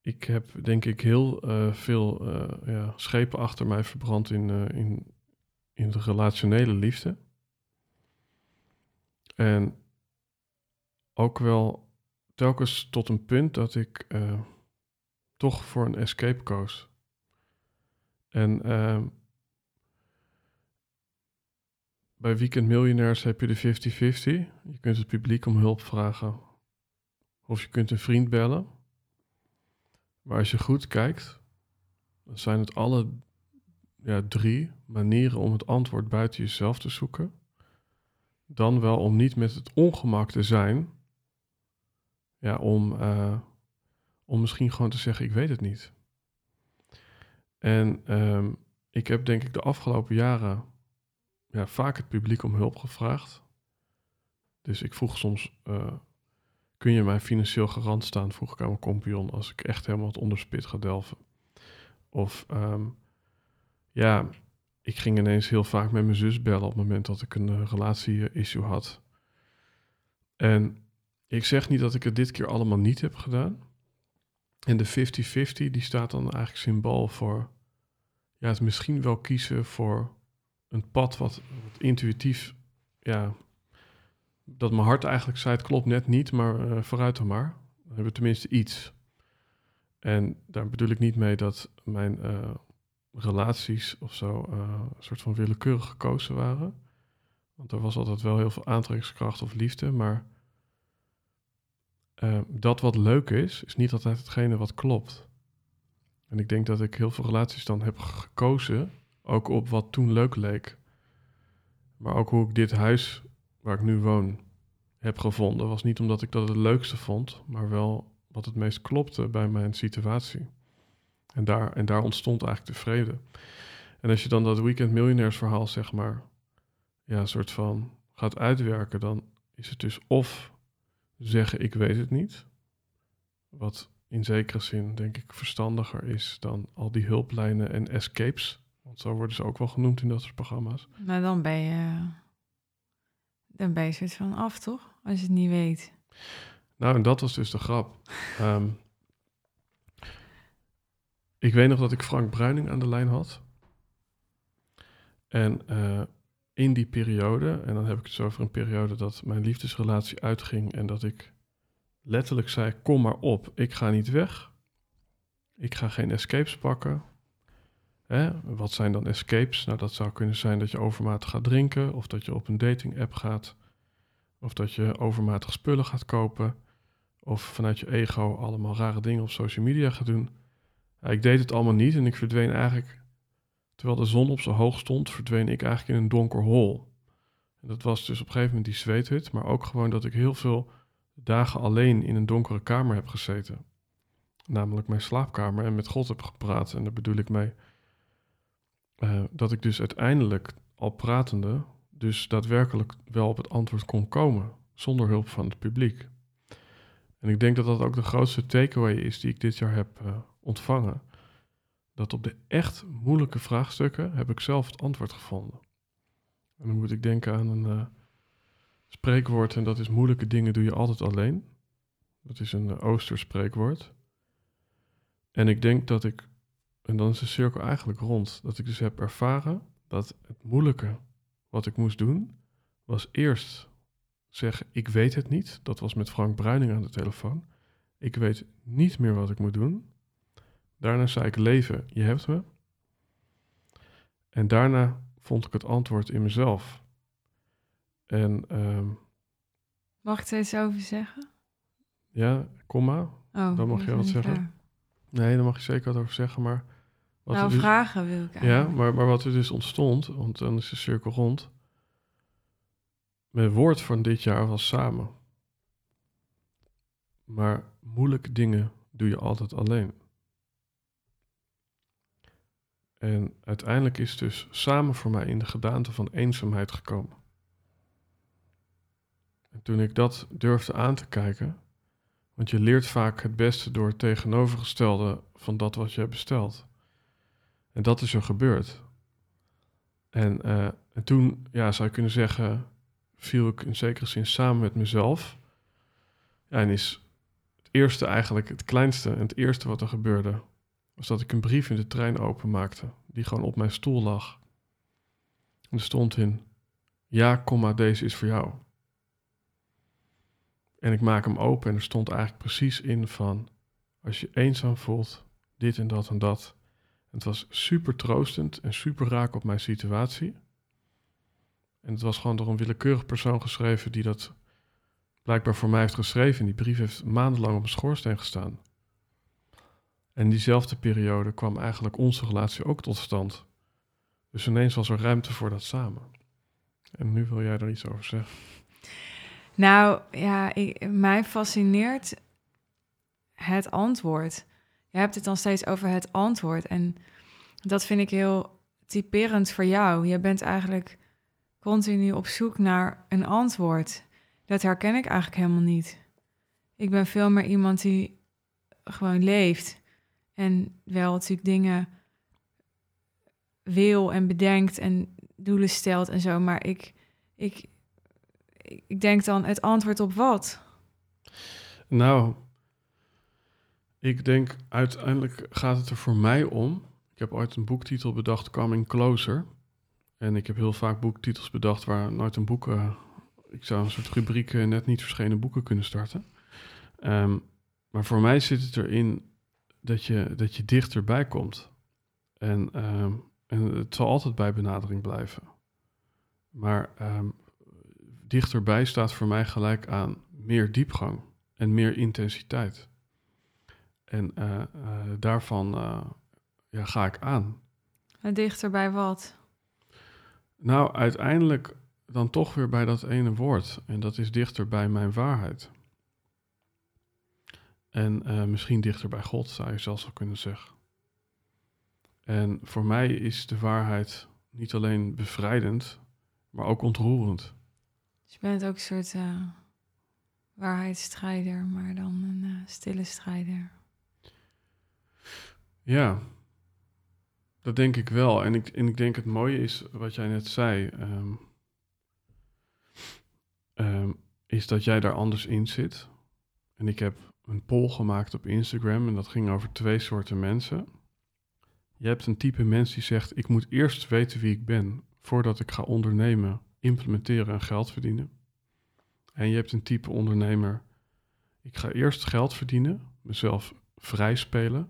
ik heb denk ik heel eh, veel eh, ja, schepen achter mij verbrand in, in, in de relationele liefde. En ook wel telkens tot een punt dat ik eh, toch voor een escape koos. En ehm, bij Weekend Miljonairs heb je de 50-50. Je kunt het publiek om hulp vragen. Of je kunt een vriend bellen. Maar als je goed kijkt, dan zijn het alle ja, drie manieren om het antwoord buiten jezelf te zoeken. Dan wel om niet met het ongemak te zijn. Ja, om, eh, om misschien gewoon te zeggen, ik weet het niet. En ehm, ik heb denk ik de afgelopen jaren ja, vaak het publiek om hulp gevraagd. Dus ik vroeg soms, eh, kun je mij financieel garant staan, vroeg ik aan mijn compagnon, als ik echt helemaal het onderspit ga delven. Of ehm, ja, ik ging ineens heel vaak met mijn zus bellen op het moment dat ik een uh, relatie-issue had. En ik zeg niet dat ik het dit keer allemaal niet heb gedaan. En de 50-50, die staat dan eigenlijk symbool voor... Ja, het misschien wel kiezen voor een pad wat, intuïtief... Ja, dat mijn hart eigenlijk zei, het klopt net niet, maar uh, vooruit dan maar. Dan hebben we tenminste iets. En daar bedoel ik niet mee dat mijn uh, relaties of zo uh, een soort van willekeurig gekozen waren. Want er was altijd wel heel veel aantrekkingskracht of liefde, maar uh, dat wat leuk is, is niet altijd hetgene wat klopt. En ik denk dat ik heel veel relaties dan heb gekozen, ook op wat toen leuk leek. Maar ook hoe ik dit huis waar ik nu woon heb gevonden, was niet omdat ik dat het leukste vond, maar wel wat het meest klopte bij mijn situatie. En daar, en daar ontstond eigenlijk de vrede. En als je dan dat weekend miljonairs verhaal, zeg maar, ja, een soort van gaat uitwerken, dan is het dus of zeggen ik weet het niet, wat in zekere zin denk ik verstandiger is dan al die hulplijnen en escapes, want zo worden ze ook wel genoemd in dat soort programma's. Nou, dan ben je, dan ben je soort van af, toch? Als je het niet weet. Nou, en dat was dus de grap. Um, ik weet nog dat ik Frank Bruining aan de lijn had. En uh, in die periode, en dan heb ik het over een periode dat mijn liefdesrelatie uitging en dat ik letterlijk zei: Kom maar op, ik ga niet weg. Ik ga geen escapes pakken. Hè? Wat zijn dan escapes? Nou, dat zou kunnen zijn dat je overmatig gaat drinken, of dat je op een dating app gaat, of dat je overmatig spullen gaat kopen, of vanuit je ego allemaal rare dingen op social media gaat doen. Ik deed het allemaal niet en ik verdween eigenlijk Terwijl de zon op zo hoog stond, verdween ik eigenlijk in een donker hol. En dat was dus op een gegeven moment die zweethut, maar ook gewoon dat ik heel veel dagen alleen in een donkere kamer heb gezeten. Namelijk mijn slaapkamer en met God heb gepraat. En daar bedoel ik mee uh, dat ik dus uiteindelijk al pratende, dus daadwerkelijk wel op het antwoord kon komen, zonder hulp van het publiek. En ik denk dat dat ook de grootste takeaway is die ik dit jaar heb uh, ontvangen dat op de echt moeilijke vraagstukken heb ik zelf het antwoord gevonden. En dan moet ik denken aan een uh, spreekwoord en dat is moeilijke dingen doe je altijd alleen. Dat is een uh, Oosters spreekwoord. En ik denk dat ik, en dan is de cirkel eigenlijk rond, dat ik dus heb ervaren dat het moeilijke wat ik moest doen, was eerst zeggen, ik weet het niet. Dat was met Frank Bruining aan de telefoon. Ik weet niet meer wat ik moet doen. Daarna zei ik leven, je hebt me. En daarna vond ik het antwoord in mezelf. En, um, mag ik er iets over zeggen? Ja, kom maar. Oh, dan mag je wat zeggen. Nee, daar mag je zeker wat over zeggen, maar... Wat nou, dus, vragen wil ik eigenlijk. Ja, maar, maar wat er dus ontstond, want dan is de cirkel rond. Mijn woord van dit jaar was samen. Maar moeilijke dingen doe je altijd alleen. En uiteindelijk is dus samen voor mij in de gedaante van eenzaamheid gekomen. En toen ik dat durfde aan te kijken, want je leert vaak het beste door het tegenovergestelde van dat wat je bestelt. En dat is er gebeurd. En, uh, en toen, ja, zou je kunnen zeggen, viel ik in zekere zin samen met mezelf. Ja, en is het eerste eigenlijk het kleinste en het eerste wat er gebeurde, was dat ik een brief in de trein openmaakte, die gewoon op mijn stoel lag. En er stond in, ja, kom maar, deze is voor jou. En ik maak hem open en er stond eigenlijk precies in van, als je eenzaam voelt, dit en dat en dat. het was super troostend en super raak op mijn situatie. En het was gewoon door een willekeurig persoon geschreven die dat blijkbaar voor mij heeft geschreven. die brief heeft maandenlang op mijn schoorsteen gestaan. En diezelfde periode kwam eigenlijk onze relatie ook tot stand. Dus ineens was er ruimte voor dat samen. En nu wil jij er iets over zeggen. Nou ja, ik, mij fascineert het antwoord. Je hebt het dan steeds over het antwoord. En dat vind ik heel typerend voor jou. Je bent eigenlijk continu op zoek naar een antwoord. Dat herken ik eigenlijk helemaal niet. Ik ben veel meer iemand die gewoon leeft. En wel natuurlijk dingen wil en bedenkt en doelen stelt en zo. Maar ik, ik, ik denk dan het antwoord op wat? Nou, ik denk uiteindelijk gaat het er voor mij om. Ik heb ooit een boektitel bedacht, Coming Closer. En ik heb heel vaak boektitels bedacht waar nooit een boek... eh, ik zou een soort rubriek eh, net niet verschenen boeken kunnen starten. Ehm, maar voor mij zit het erin dat je, dat je dichterbij komt. En, ehm, en het zal altijd bij benadering blijven. Maar ehm, dichterbij staat voor mij gelijk aan meer diepgang en meer intensiteit. En eh, eh, daarvan eh, ja, ga ik aan. Het dichter bij wat? Nou, uiteindelijk dan toch weer bij dat ene woord. En dat is dichter bij mijn waarheid. En eh, misschien dichter bij God, zou je zelfs wel kunnen zeggen. En voor mij is de waarheid niet alleen bevrijdend, maar ook ontroerend. Dus je bent ook een soort eh, waarheidsstrijder, maar dan een eh, stille strijder. Ja, dat denk ik wel. En ik, en ik denk het mooie is, wat jij net zei, ehm, ehm, is dat jij daar anders in zit. En ik heb een poll gemaakt op Instagram en dat ging over twee soorten mensen. Je hebt een type mens die zegt, ik moet eerst weten wie ik ben voordat ik ga ondernemen, implementeren en geld verdienen. En je hebt een type ondernemer, ik ga eerst geld verdienen, mezelf vrij spelen,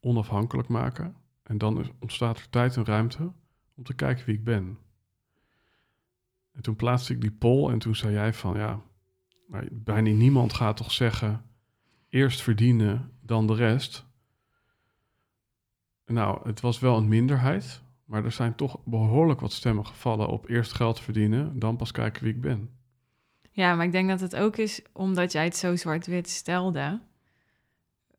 onafhankelijk maken. En dan ontstaat er tijd en ruimte om te kijken wie ik ben. En toen plaatste ik die poll en toen zei jij van ja, bijna niemand gaat toch zeggen eerst verdienen dan de rest. Nou, het was wel een minderheid, maar er zijn toch behoorlijk wat stemmen gevallen op eerst geld verdienen, dan pas kijken wie ik ben. Ja, maar ik denk dat het ook is omdat jij het zo zwart-wit stelde.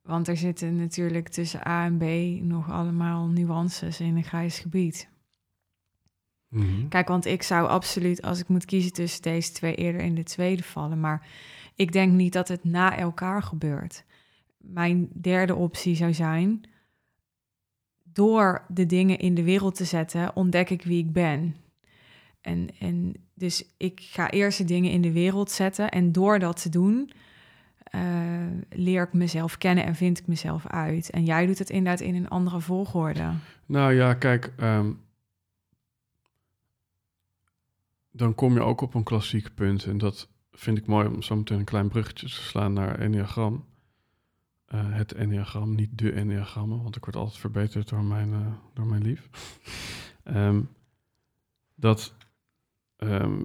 Want er zitten natuurlijk tussen A en B nog allemaal nuances in een grijs gebied. Kijk, want ik zou absoluut, als ik moet kiezen tussen deze twee, eerder in de tweede vallen. Maar ik denk niet dat het na elkaar gebeurt. Mijn derde optie zou zijn, door de dingen in de wereld te zetten, ontdek ik wie ik ben. En, en dus ik ga eerst de dingen in de wereld zetten en door dat te doen, eh, leer ik mezelf kennen en vind ik mezelf uit. En jij doet het inderdaad in een andere volgorde. Nou ja, kijk, ehm, dan kom je ook op een klassiek punt. En dat vind ik mooi om zo meteen een klein bruggetje te slaan naar Enneagram. Eh, het Enneagram, niet de Enneagrammen, want ik word altijd verbeterd door mijn, eh, door mijn lief. Ehm, dat ehm,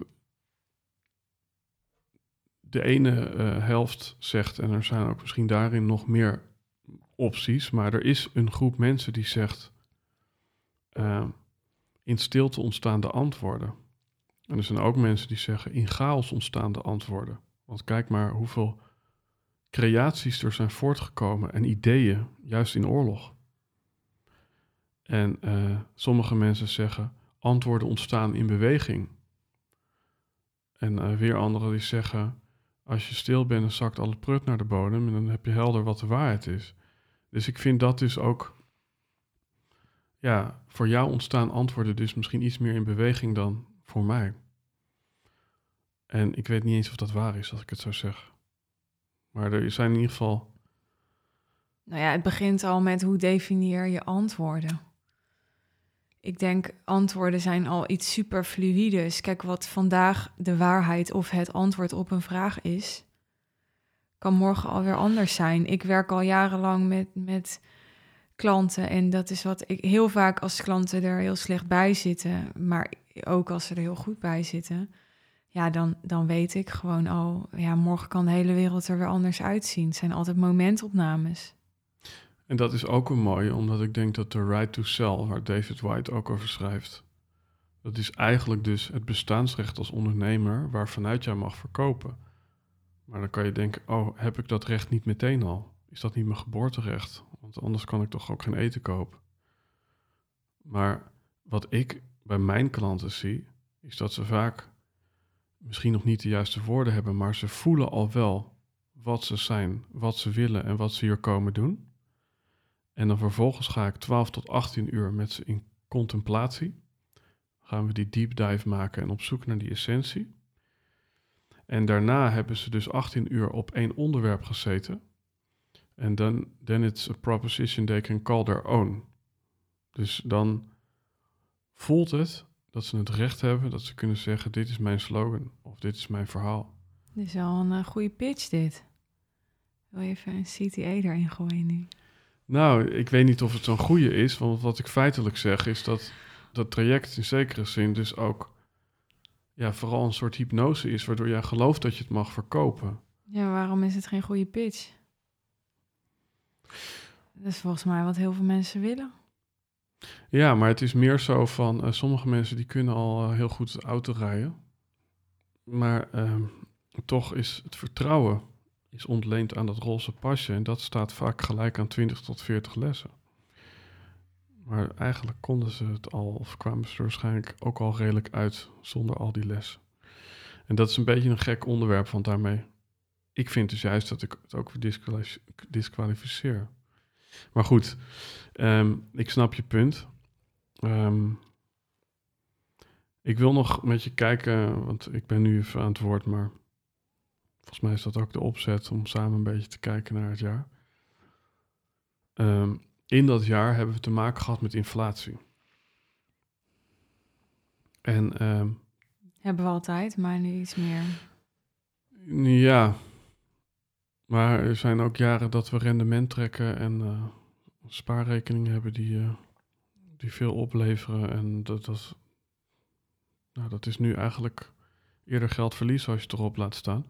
de ene eh, helft zegt, en er zijn ook misschien daarin nog meer opties, maar er is een groep mensen die zegt, eh, in stilte ontstaan de antwoorden. En er zijn ook mensen die zeggen, in chaos ontstaan de antwoorden. Want kijk maar hoeveel creaties er zijn voortgekomen en ideeën, juist in oorlog. En eh, sommige mensen zeggen, antwoorden ontstaan in beweging. En eh, weer anderen die zeggen, als je stil bent, dan zakt alle prut naar de bodem en dan heb je helder wat de waarheid is. Dus ik vind dat dus ook, ja, voor jou ontstaan antwoorden dus misschien iets meer in beweging dan voor mij. En ik weet niet eens of dat waar is, als ik het zo zeg. Maar er zijn in ieder geval, Nou ja, het begint al met hoe definieer je antwoorden. Ik denk, antwoorden zijn al iets super fluïdes. Kijk, wat vandaag de waarheid of het antwoord op een vraag is, kan morgen alweer anders zijn. Ik werk al jarenlang met, met klanten en dat is wat ik heel vaak als klanten er heel slecht bij zitten, maar ook als ze er heel goed bij zitten, ja, dan, dan weet ik gewoon al, ja, morgen kan de hele wereld er weer anders uitzien. Het zijn altijd momentopnames. en dat is ook een mooie, omdat ik denk dat de right to sell, waar David White ook over schrijft, dat is eigenlijk dus het bestaansrecht als ondernemer waarvanuit jij mag verkopen. Maar dan kan je denken, oh, heb ik dat recht niet meteen al? Is dat niet mijn geboorterecht? Want anders kan ik toch ook geen eten kopen. Maar wat ik bij mijn klanten zie, is dat ze vaak misschien nog niet de juiste woorden hebben, maar ze voelen al wel wat ze zijn, wat ze willen en wat ze hier komen doen. En dan vervolgens ga ik 12 tot 18 uur met ze in contemplatie. Gaan we die deep dive maken en op zoek naar die essentie. En daarna hebben ze dus 18 uur op één onderwerp gezeten. En dan then it's a proposition they can call their own. Dus dan voelt het dat ze het recht hebben dat ze kunnen zeggen: dit is mijn slogan of dit is mijn verhaal. Dit is wel een uh, goede pitch dit. Wil je even een CTA erin gooien nu? Nou, ik weet niet of het zo'n goede is, want wat ik feitelijk zeg is dat dat traject in zekere zin dus ook ja, vooral een soort hypnose is, waardoor jij gelooft dat je het mag verkopen. Ja, waarom is het geen goede pitch? Dat is volgens mij wat heel veel mensen willen. Ja, maar het is meer zo van uh, sommige mensen die kunnen al uh, heel goed auto rijden. Maar uh, toch is het vertrouwen is ontleend aan dat roze pasje. En dat staat vaak gelijk aan 20 tot 40 lessen. Maar eigenlijk konden ze het al, of kwamen ze er waarschijnlijk ook al redelijk uit zonder al die lessen. En dat is een beetje een gek onderwerp, want daarmee. Ik vind dus juist dat ik het ook disqualificeer. Maar goed, um, ik snap je punt. Um, ik wil nog met je kijken, want ik ben nu even aan het woord, maar volgens mij is dat ook de opzet om samen een beetje te kijken naar het jaar. Um, in dat jaar hebben we te maken gehad met inflatie. En, um, hebben we altijd, maar nu iets meer. Ja, maar er zijn ook jaren dat we rendement trekken en uh, spaarrekeningen hebben die, uh, die veel opleveren. En dat, dat, nou, dat is nu eigenlijk eerder geldverlies als je het erop laat staan.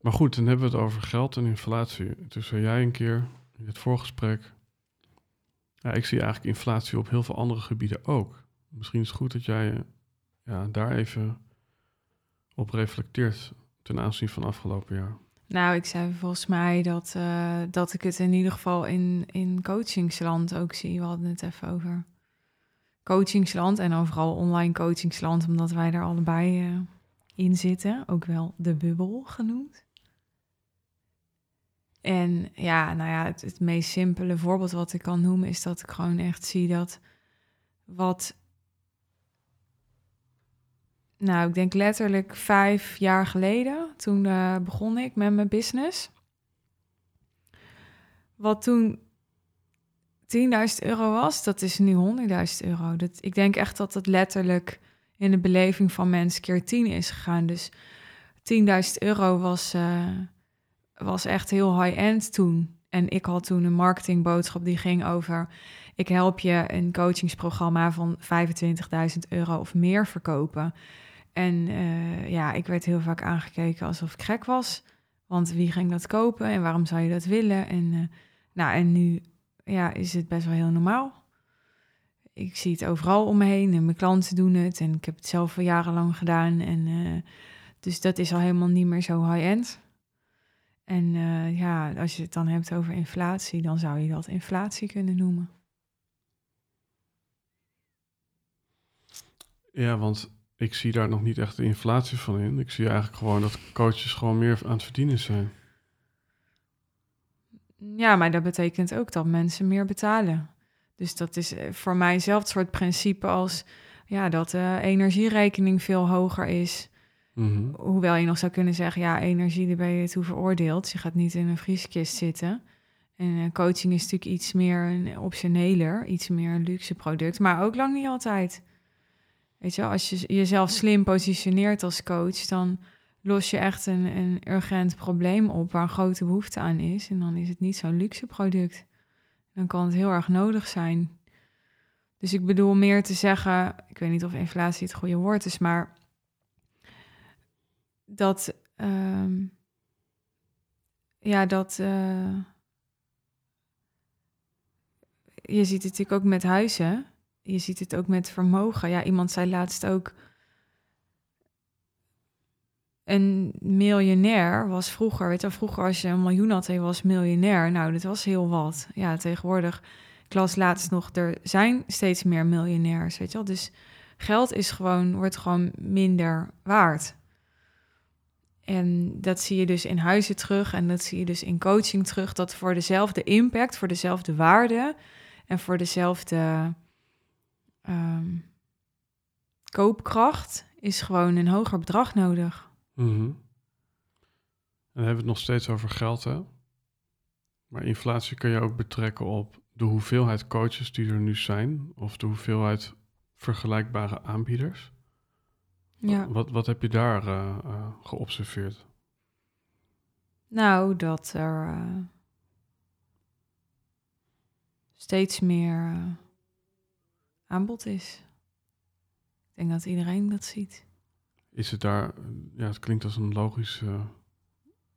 Maar goed, dan hebben we het over geld en inflatie. Dus zei jij een keer in het voorgesprek ja, ik zie eigenlijk inflatie op heel veel andere gebieden ook. Misschien is het goed dat jij eh, ja, daar even op reflecteert ten aanzien van afgelopen jaar. Nou, ik zei volgens mij dat, uh, dat ik het in ieder geval in, in coachingsland ook zie. We hadden het even over coachingsland en overal online coachingsland, omdat wij daar allebei uh, in zitten. Ook wel de bubbel genoemd. En ja, nou ja, het, meest simpele voorbeeld wat ik kan noemen is dat ik gewoon echt zie dat wat. Nou, ik denk letterlijk vijf jaar geleden, toen uh, begon ik met mijn business. Wat toen 10.000 euro was, dat is nu 100.000 euro. Dat, ik denk echt dat het letterlijk in de beleving van mensen keer 10 is gegaan. Dus 10.000 euro was. Uh, was echt heel high-end toen. En ik had toen een marketingboodschap die ging over... ik help je een coachingsprogramma van 25.000 euro of meer verkopen. En uh, ja, ik werd heel vaak aangekeken alsof ik gek was. Want wie ging dat kopen en waarom zou je dat willen? En, uh, nou, en nu ja, is het best wel heel normaal. Ik zie het overal om me heen en mijn klanten doen het. En ik heb het zelf al jarenlang gedaan. En, uh, dus dat is al helemaal niet meer zo high-end. En ja, als je het dan hebt over inflatie, dan zou je dat inflatie kunnen noemen. Ja, want ik zie daar nog niet echt de inflatie van in. Ik zie eigenlijk gewoon dat coaches gewoon meer aan het verdienen zijn. Ja, maar dat betekent ook dat mensen meer betalen. Dus dat is eh, voor mij hetzelfde soort principe als ja, dat de energierekening veel hoger is. Mm Hoewel je nog zou kunnen zeggen, ja, energie, daar ben je toe veroordeeld. Je gaat niet in een vrieskist zitten. En eh, coaching is natuurlijk iets meer een optioneler, iets meer een luxe product, maar ook lang niet altijd. Weet je, als je jezelf slim positioneert als coach, dan los je echt een, een urgent probleem op waar een grote behoefte aan is. En dan is het niet zo'n luxe product. Dan kan het heel erg nodig zijn. Dus ik bedoel meer te zeggen, ik weet niet of inflatie het goede woord is, maar dat, um, ja, dat, uh, je ziet het natuurlijk ook met huizen. Je ziet het ook met vermogen. Ja, iemand zei laatst ook, een miljonair was vroeger, weet je, vroeger als je een miljoen had, je was miljonair. Nou, dat was heel wat. Ja, tegenwoordig, ik las laatst nog, er zijn steeds meer miljonairs, weet je wel. Dus geld is gewoon, wordt gewoon minder waard. En dat zie je dus in huizen terug en dat zie je dus in coaching terug. Dat voor dezelfde impact, voor dezelfde waarde en voor dezelfde koopkracht is gewoon een hoger bedrag nodig. Mhm. En dan hebben we het nog steeds over geld, hè? Maar inflatie kun je ook betrekken op de hoeveelheid coaches die er nu zijn, of de hoeveelheid vergelijkbare aanbieders. Ja. Wat, wat heb je daar eh, eh, geobserveerd? Nou, dat er eh, steeds meer aanbod is. Ik denk dat iedereen dat ziet. Is het daar, ja, het klinkt als een logisch eh,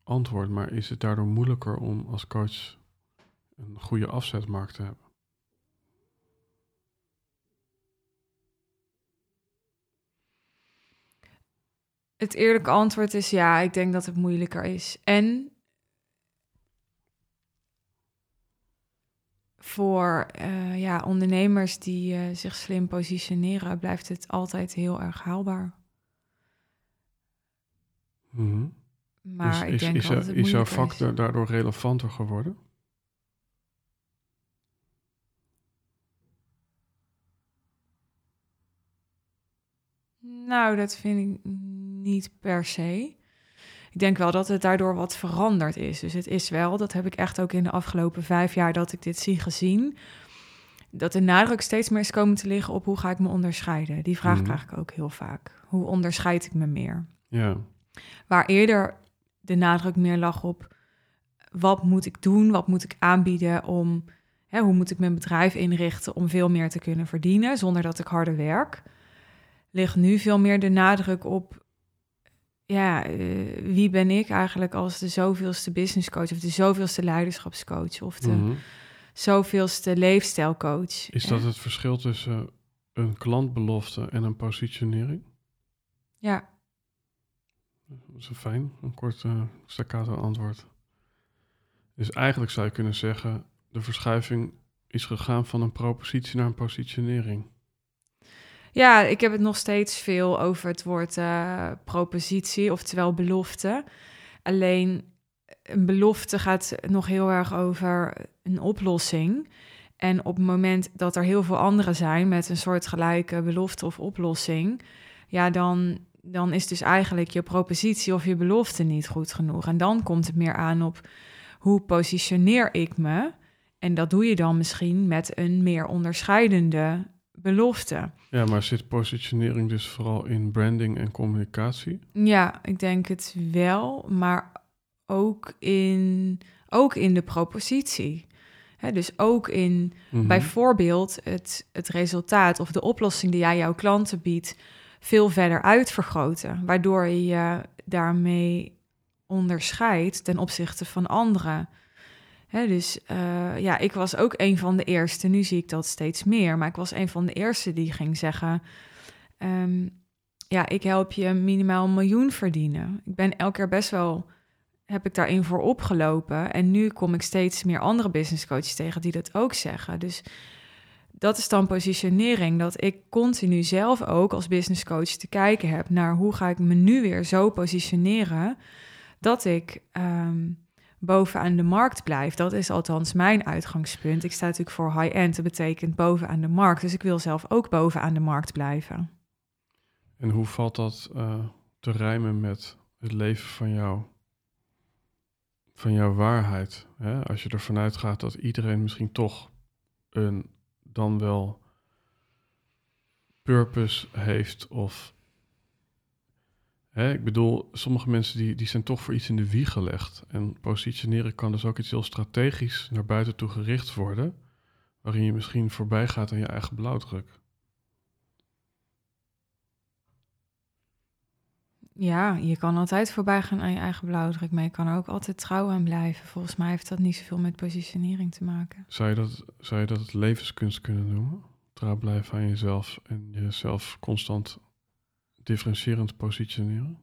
antwoord, maar is het daardoor moeilijker om als coach een goede afzetmarkt te hebben? Het eerlijke antwoord is ja, ik denk dat het moeilijker is. En voor eh, ja, ondernemers die eh, zich slim positioneren, blijft het altijd heel erg haalbaar. Mhm. Maar is, ik denk is, wel is, dat het is jouw moeilijker vak is. da- daardoor relevanter geworden? Nou, dat vind ik niet per se. Ik denk wel dat het daardoor wat veranderd is. Dus het is wel, dat heb ik echt ook in de afgelopen vijf jaar dat ik dit zie gezien, dat de nadruk steeds meer is komen te liggen op hoe ga ik me onderscheiden. Die vraag Mhm. krijg ik ook heel vaak. Hoe onderscheid ik me meer? Ja, Waar eerder de nadruk meer lag op wat moet ik doen, wat moet ik aanbieden om, hè, hoe moet ik mijn bedrijf inrichten om veel meer te kunnen verdienen zonder dat ik harder werk, ligt nu veel meer de nadruk op, ja, eh, wie ben ik eigenlijk als de zoveelste business coach of de zoveelste leiderschapscoach of de mhm. zoveelste leefstijlcoach. is dat het verschil tussen een klantbelofte en een positionering? Ja, Dat is een fijn, een kort eh, staccato antwoord. Dus eigenlijk zou je kunnen zeggen, de verschuiving is gegaan van een propositie naar een positionering. Ja, ik heb het nog steeds veel over het woord eh, propositie, oftewel belofte. Alleen een belofte gaat nog heel erg over een oplossing. En op het moment dat er heel veel anderen zijn met een soortgelijke belofte of oplossing, ja, dan, dan is dus eigenlijk je propositie of je belofte niet goed genoeg. En dan komt het meer aan op hoe positioneer ik me. En dat doe je dan misschien met een meer onderscheidende belofte. Ja, maar zit positionering dus vooral in branding en communicatie? Ja, ik denk het wel, maar ook in, ook in de propositie. Dus ook in Mhm. bijvoorbeeld het, het resultaat of de oplossing die jij jouw klanten biedt, veel verder uitvergroten. Waardoor je je daarmee onderscheidt ten opzichte van anderen. Dus eh, ja, ik was ook een van de eerste, nu zie ik dat steeds meer, maar ik was een van de eerste die ging zeggen: ehm, Ja, ik help je minimaal een miljoen verdienen. Ik ben elke keer best wel, heb ik daarin voor opgelopen. En nu kom ik steeds meer andere business coaches tegen die dat ook zeggen. Dus dat is dan positionering, dat ik continu zelf ook als business coach te kijken heb naar hoe ga ik me nu weer zo positioneren dat ik ehm, bovenaan de markt blijf. Dat is althans mijn uitgangspunt. Ik sta natuurlijk voor high-end, dat betekent bovenaan de markt. Dus ik wil zelf ook bovenaan de markt blijven. En hoe valt dat eh, te rijmen met het leven van jou, van jouw waarheid? Hè? Als je ervan uitgaat dat iedereen misschien toch een dan wel purpose heeft of... Hè, ik bedoel, sommige mensen die, die zijn toch voor iets in de wieg gelegd. En positioneren kan dus ook iets heel strategisch naar buiten toe gericht worden, waarin je misschien voorbij gaat aan je eigen blauwdruk. Ja, je kan altijd voorbij gaan aan je eigen blauwdruk, maar je kan er ook altijd trouw aan blijven. Volgens mij heeft dat niet zoveel met positionering te maken. Zou je dat, zou je dat het levenskunst kunnen noemen? Trouw blijven aan jezelf en jezelf constant differentiërend positioneren?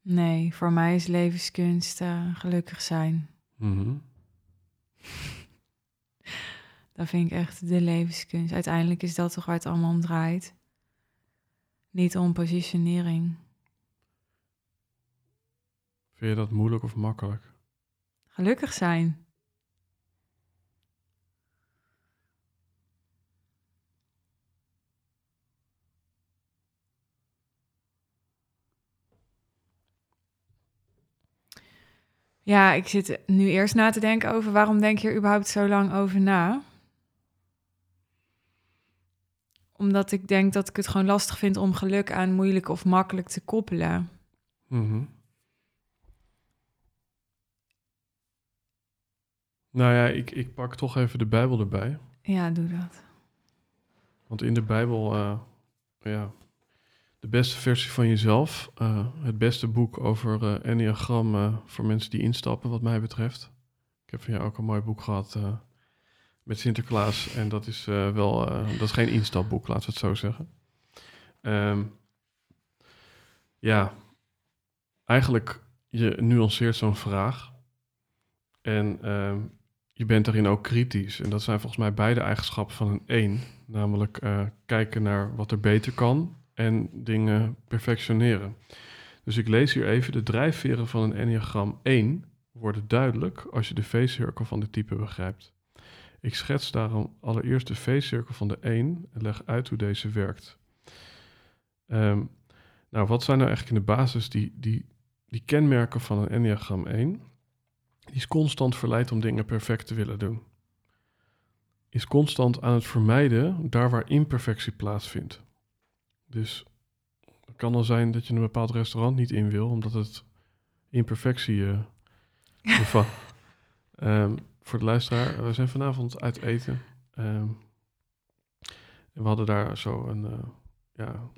Nee, voor mij is levenskunst eh, gelukkig zijn. Mhm. Dat vind ik echt de levenskunst. Uiteindelijk is dat toch waar het allemaal om draait. Niet om positionering. Vind je dat moeilijk of makkelijk? Gelukkig zijn. Ja, ik zit nu eerst na te denken over waarom denk je er überhaupt zo lang over na? Omdat ik denk dat ik het gewoon lastig vind om geluk aan moeilijk of makkelijk te koppelen. Mhm. Nou ja, ik, ik pak toch even de Bijbel erbij. Ja, doe dat. Want in de Bijbel, eh, ja, de beste versie van jezelf, eh, het beste boek over uh, Enneagram eh, voor mensen die instappen, wat mij betreft. Ik heb van jou ook een mooi boek gehad eh, met Sinterklaas en dat is wel, dat is geen instapboek, laten we het zo zeggen. Ehm, ja, eigenlijk, je nuanceert zo'n vraag en ehm, je bent daarin ook kritisch. En dat zijn volgens mij beide eigenschappen van een één. Namelijk kijken naar wat er beter kan en dingen perfectioneren. Dus ik lees hier even de drijfveren van een Enneagram 1 worden duidelijk als je de V-cirkel van de type begrijpt. Ik schets daarom allereerst de V-cirkel van de 1 en leg uit hoe deze werkt. Ehm, nou, wat zijn nou eigenlijk in de basis die, die, die kenmerken van een Enneagram 1? Die is constant verleid om dingen perfect te willen doen. Is constant aan het vermijden daar waar imperfectie plaatsvindt. Dus het kan al zijn dat je een bepaald restaurant niet in wil, omdat het imperfectie eh, bevat. Ehm, voor de luisteraar, we zijn vanavond uit eten. Ehm, en we hadden daar zo een, eh, ja,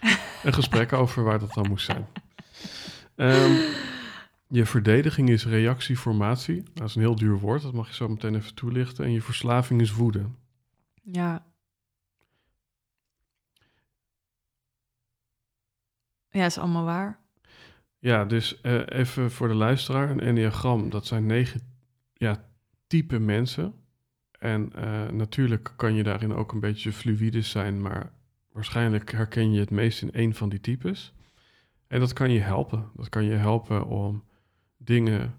een gesprek over waar dat dan moest zijn. Ehm, je verdediging is reactieformatie. Dat is een heel duur woord, dat mag je zo meteen even toelichten. En je verslaving is woede. Ja. Ja, is allemaal waar. Ja, dus eh, even voor de luisteraar. Een enneagram, dat zijn negen ja, type mensen. En eh, natuurlijk kan je daarin ook een beetje fluïde zijn, maar waarschijnlijk herken je het meest in één van die types. En dat kan je helpen. Dat kan je helpen om dingen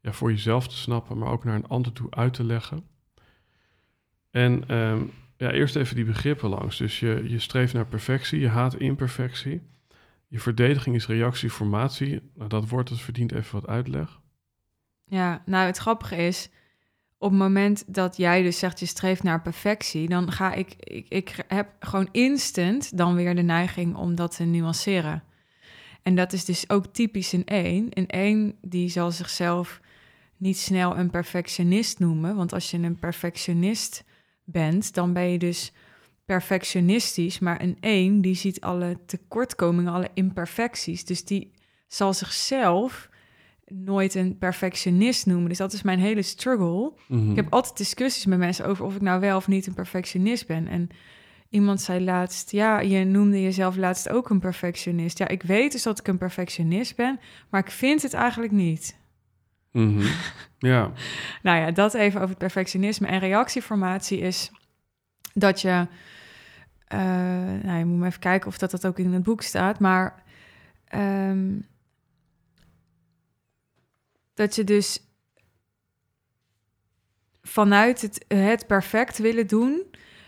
ja, voor jezelf te snappen, maar ook naar een ander toe uit te leggen. En ehm, ja, eerst even die begrippen langs. Dus je, je streeft naar perfectie, je haat imperfectie. Je verdediging is reactieformatie. Nou, dat woord dat verdient even wat uitleg. Ja, nou het grappige is, op het moment dat jij dus zegt je streeft naar perfectie, dan ga ik, ik, ik heb gewoon instant dan weer de neiging om dat te nuanceren. En dat is dus ook typisch in één. In één die zal zichzelf niet snel een perfectionist noemen, want als je een perfectionist bent, dan ben je dus perfectionistisch, maar een één die ziet alle tekortkomingen, alle imperfecties. Dus die zal zichzelf nooit een perfectionist noemen. Dus dat is mijn hele struggle. Mhm. Ik heb altijd discussies met mensen over of ik nou wel of niet een perfectionist ben. En iemand zei laatst, ja, je noemde jezelf laatst ook een perfectionist. Ja, ik weet dus dat ik een perfectionist ben, maar ik vind het eigenlijk niet. Mhm. Ja, Nou ja, dat even over het perfectionisme. En reactieformatie is dat je... eh, nou, je moet maar even kijken of dat, dat ook in het boek staat. Maar ehm, dat je dus vanuit het, het perfect willen doen...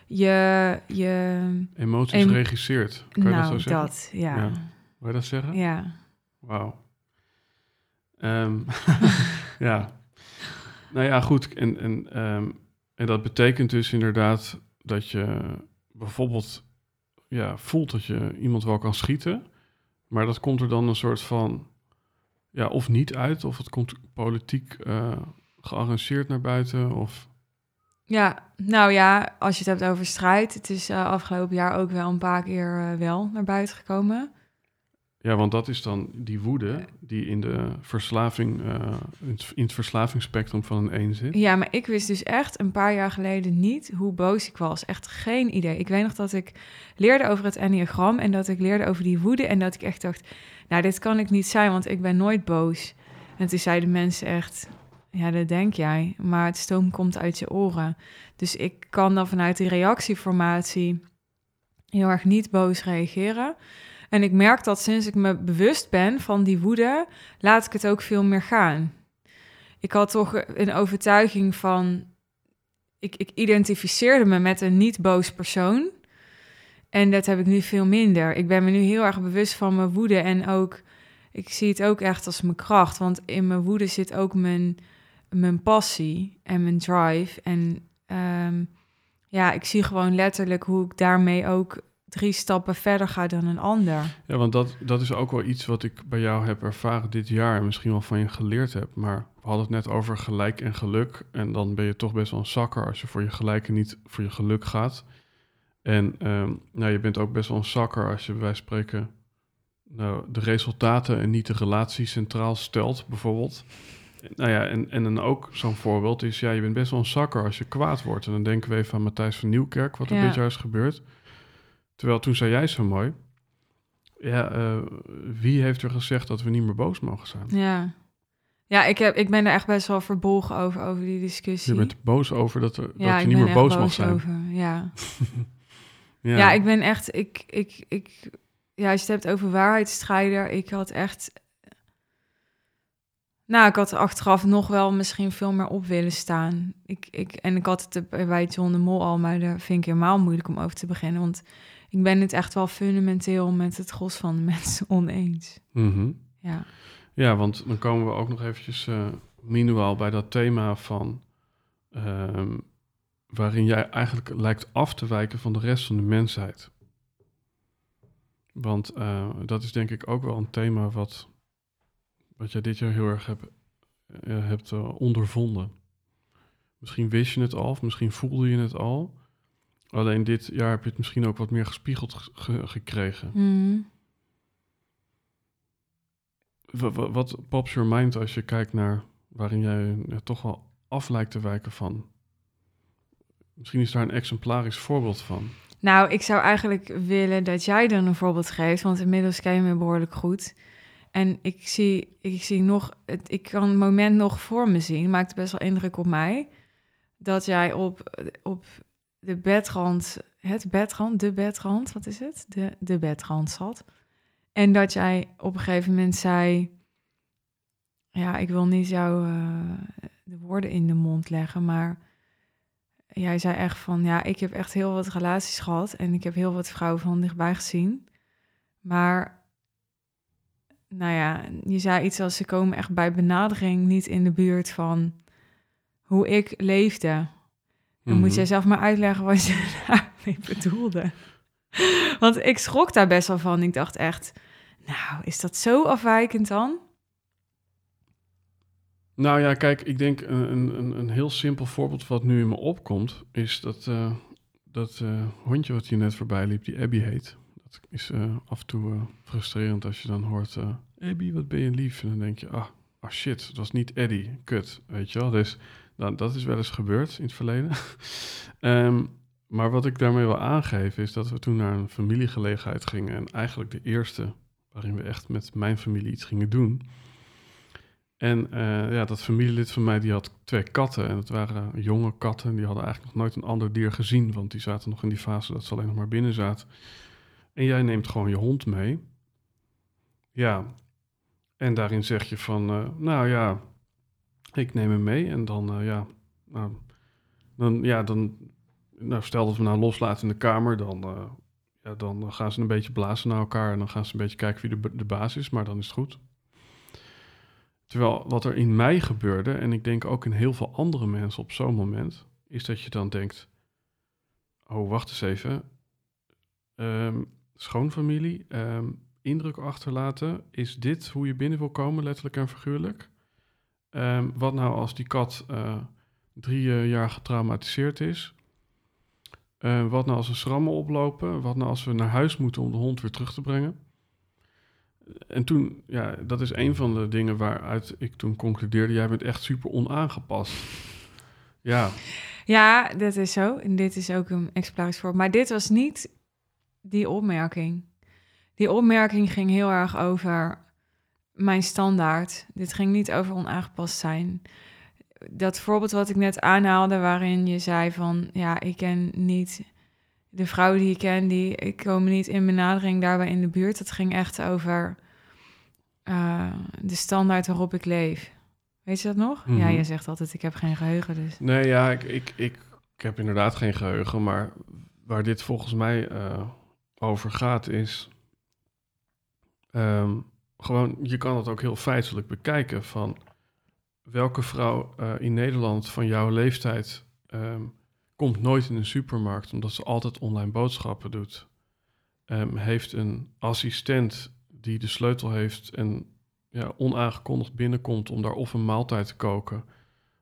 je... je emoties Em- regisseert. Kan je dat zo nou, zeggen? dat, ja. Ja. ja. Wil je dat zeggen? ja. Wauw. Ehm, ja. Nou ja, goed. En, en, ehm, en dat betekent dus inderdaad dat je bijvoorbeeld ja, voelt dat je iemand wel kan schieten. Maar dat komt er dan een soort van, ja, of niet uit, of het komt politiek eh, gearrangeerd naar buiten. Of, Ja, nou ja, als je het hebt over strijd, het is eh, afgelopen jaar ook wel een paar keer eh, wel naar buiten gekomen. Ja, want dat is dan die woede die in de verslaving, eh, in het- in het verslavingsspectrum van een één zit. Ja, maar ik wist dus echt een paar jaar geleden niet hoe boos ik was. Echt geen idee. Ik weet nog dat ik leerde over het enneagram en dat ik leerde over die woede en dat ik echt dacht, nou, dit kan ik niet zijn, want ik ben nooit boos. En toen zeiden mensen echt, ja, dat denk jij, maar het stoom komt uit je oren. Dus ik kan dan vanuit die reactieformatie heel erg niet boos reageren. En ik merk dat sinds ik me bewust ben van die woede, laat ik het ook veel meer gaan. Ik had toch een overtuiging van. Ik, ik identificeerde me met een niet boos persoon. En dat heb ik nu veel minder. Ik ben me nu heel erg bewust van mijn woede en ook ik zie het ook echt als mijn kracht. Want in mijn woede zit ook mijn, mijn passie en mijn drive. En ehm, ja, ik zie gewoon letterlijk hoe ik daarmee ook drie stappen verder ga dan een ander. Ja, want dat, dat is ook wel iets wat ik bij jou heb ervaren dit jaar en misschien wel van je geleerd heb. Maar we hadden het net over gelijk en geluk. En dan ben je toch best wel een zakker als je voor je gelijk en niet voor je geluk gaat. En ehm, nou, je bent ook best wel een zakker als je bij wijze van spreken nou, de resultaten en niet de relatie centraal stelt, bijvoorbeeld. Nou ja, en, en dan ook zo'n voorbeeld is, ja, je bent best wel een zakker als je kwaad wordt. En dan denken we even aan Matthijs van Nieuwkerk, wat er Ja. dit jaar is gebeurd. Terwijl toen zei jij zo mooi, ja, eh, wie heeft er gezegd dat we niet meer boos mogen zijn? Ja, ja ik, heb, ik ben er echt best wel verbolgen over, over die discussie. Je bent boos over dat, er, ja, dat je niet meer echt boos mag zijn. over. Ja. Ja. ik ben echt, ik, ik, ik, ja, als je het hebt over waarheidsstrijder, ik had echt, nou, ik had er achteraf nog wel misschien veel meer op willen staan. Ik, ik, en ik had het bij John de Mol al, maar daar vind ik helemaal moeilijk om over te beginnen, want ik ben het echt wel fundamenteel met het gros van de mensen oneens. Mhm. Ja, Ja, want dan komen we ook nog eventjes minuaal bij dat thema van... ehm, waarin jij eigenlijk lijkt af te wijken van de rest van de mensheid. Want eh, dat is denk ik ook wel een thema wat, wat jij dit jaar heel erg eh, hebt eh, ondervonden. Misschien wist je het al, of misschien voelde je het al. Alleen dit jaar heb je het misschien ook wat meer gespiegeld ge- ge- gekregen. Wa- Wat pops your mind als je kijkt naar waarin jij ja, toch wel af lijkt te wijken van? Misschien is daar een exemplarisch voorbeeld van. Nou, ik zou eigenlijk willen dat jij dan een voorbeeld geeft, want inmiddels ken je me behoorlijk goed. En ik zie, ik zie nog, het, ik kan het moment nog voor me zien, maakt best wel indruk op mij, dat jij op, op de bedrand, het bedrand, de bedrand, wat is het? De, de bedrand zat. En dat jij op een gegeven moment zei, ja, ik wil niet jou eh, de woorden in de mond leggen, maar jij zei echt van, ja, ik heb echt heel wat relaties gehad en ik heb heel wat vrouwen van dichtbij gezien. Maar, nou ja, je zei iets als, ze komen echt bij benadering niet in de buurt van hoe ik leefde. Dan moet Mhm. jij zelf maar uitleggen wat je daarmee bedoelde. Want ik schrok daar best wel van. Ik dacht echt, nou, is dat zo afwijkend dan? Nou ja, kijk, ik denk een, een, een heel simpel voorbeeld wat nu in me opkomt, is dat, eh, dat eh, hondje wat hier net voorbij liep, die Abby heet. Dat is eh, af en toe frustrerend als je dan hoort, Abby, wat ben je lief? En dan denk je, ah, ah shit, dat was niet Eddie, kut, weet je wel. Dus nou, dat is wel eens gebeurd in het verleden. Ehm, maar wat ik daarmee wil aangeven is dat we toen naar een familiegelegenheid gingen en eigenlijk de eerste waarin we echt met mijn familie iets gingen doen. En eh, ja, dat familielid van mij die had twee katten. En het waren jonge katten. Die hadden eigenlijk nog nooit een ander dier gezien. Want die zaten nog in die fase dat ze alleen nog maar binnen zaten. En jij neemt gewoon je hond mee. Ja. En daarin zeg je van, eh, nou ja, ik neem hem mee. En dan, eh, ja, nou, dan, ja, dan, nou, stel dat we nou loslaten in de kamer, dan, eh, ja, dan gaan ze een beetje blazen naar elkaar. En dan gaan ze een beetje kijken wie de, de baas is, maar dan is het goed. Terwijl wat er in mij gebeurde, en ik denk ook in heel veel andere mensen op zo'n moment, is dat je dan denkt: Oh, wacht eens even. Ehm, schoonfamilie, ehm, indruk achterlaten. Is dit hoe je binnen wil komen, letterlijk en figuurlijk? Ehm, wat nou als die kat eh, drie eh, jaar getraumatiseerd is? Eh, wat nou als er schrammen oplopen? Wat nou als we naar huis moeten om de hond weer terug te brengen? En toen, ja, dat is een van de dingen waaruit ik toen concludeerde: jij bent echt super onaangepast. Ja, Ja, dat is zo. En dit is ook een exemplarisch voorbeeld. Maar dit was niet die opmerking. Die opmerking ging heel erg over mijn standaard. Dit ging niet over onaangepast zijn. Dat voorbeeld wat ik net aanhaalde, waarin je zei van... ja, ik ken niet... de vrouwen die ik ken, die ik komen niet in benadering daarbij in de buurt. Dat ging echt over eh, de standaard waarop ik leef. Weet je dat nog? Ja, Mhm. je zegt altijd, ik heb geen geheugen, dus... nee, ja, ik, ik, ik, ik heb inderdaad geen geheugen, maar waar dit volgens mij eh, over gaat is. ehm, gewoon, je kan het ook heel feitelijk bekijken van welke vrouw eh, in Nederland van jouw leeftijd ehm, komt nooit in een supermarkt omdat ze altijd online boodschappen doet. Ehm, heeft een assistent die de sleutel heeft en ja, onaangekondigd binnenkomt om daar of een maaltijd te koken,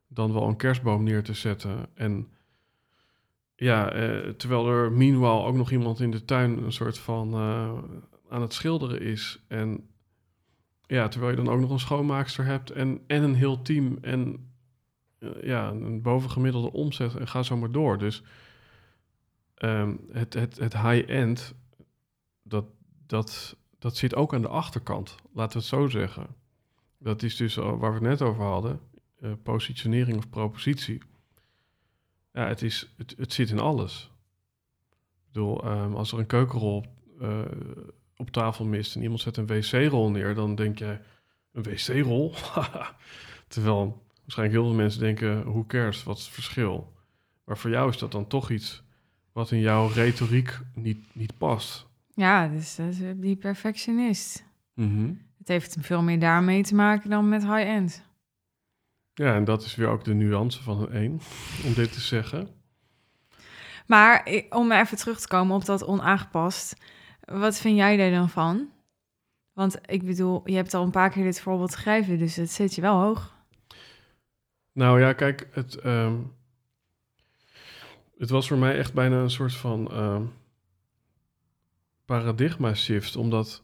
dan wel een kerstboom neer te zetten. En ja, eh, terwijl er meanwhile ook nog iemand in de tuin een soort van eh, aan het schilderen is. En ja, terwijl je dan ook nog een schoonmaakster hebt en, en een heel team en eh, ja, een bovengemiddelde omzet en ga zo maar door. Dus ehm, het, het, het high-end, dat, dat, dat zit ook aan de achterkant, laten we het zo zeggen. Dat is dus waar we het net over hadden, uh, positionering of propositie. Ja, het, is, het, het zit in alles. Ik bedoel, um, als er een keukenrol uh, op tafel mist en iemand zet een wc-rol neer, dan denk je, een wc-rol? Terwijl waarschijnlijk heel veel mensen denken, hoe cares, wat is het verschil? Maar voor jou is dat dan toch iets wat in jouw retoriek niet, niet past. Ja, dus dat is die perfectionist. Mm Het heeft veel meer daarmee te maken dan met high-end. Ja, en dat is weer ook de nuance van een één, om dit te zeggen. Maar om even terug te komen op dat onaangepast. Wat vind jij daar dan van? Want ik bedoel, je hebt al een paar keer dit voorbeeld gegeven, dus het zit je wel hoog. Nou ja, kijk, het, um, het was voor mij echt bijna een soort van um, paradigma shift, omdat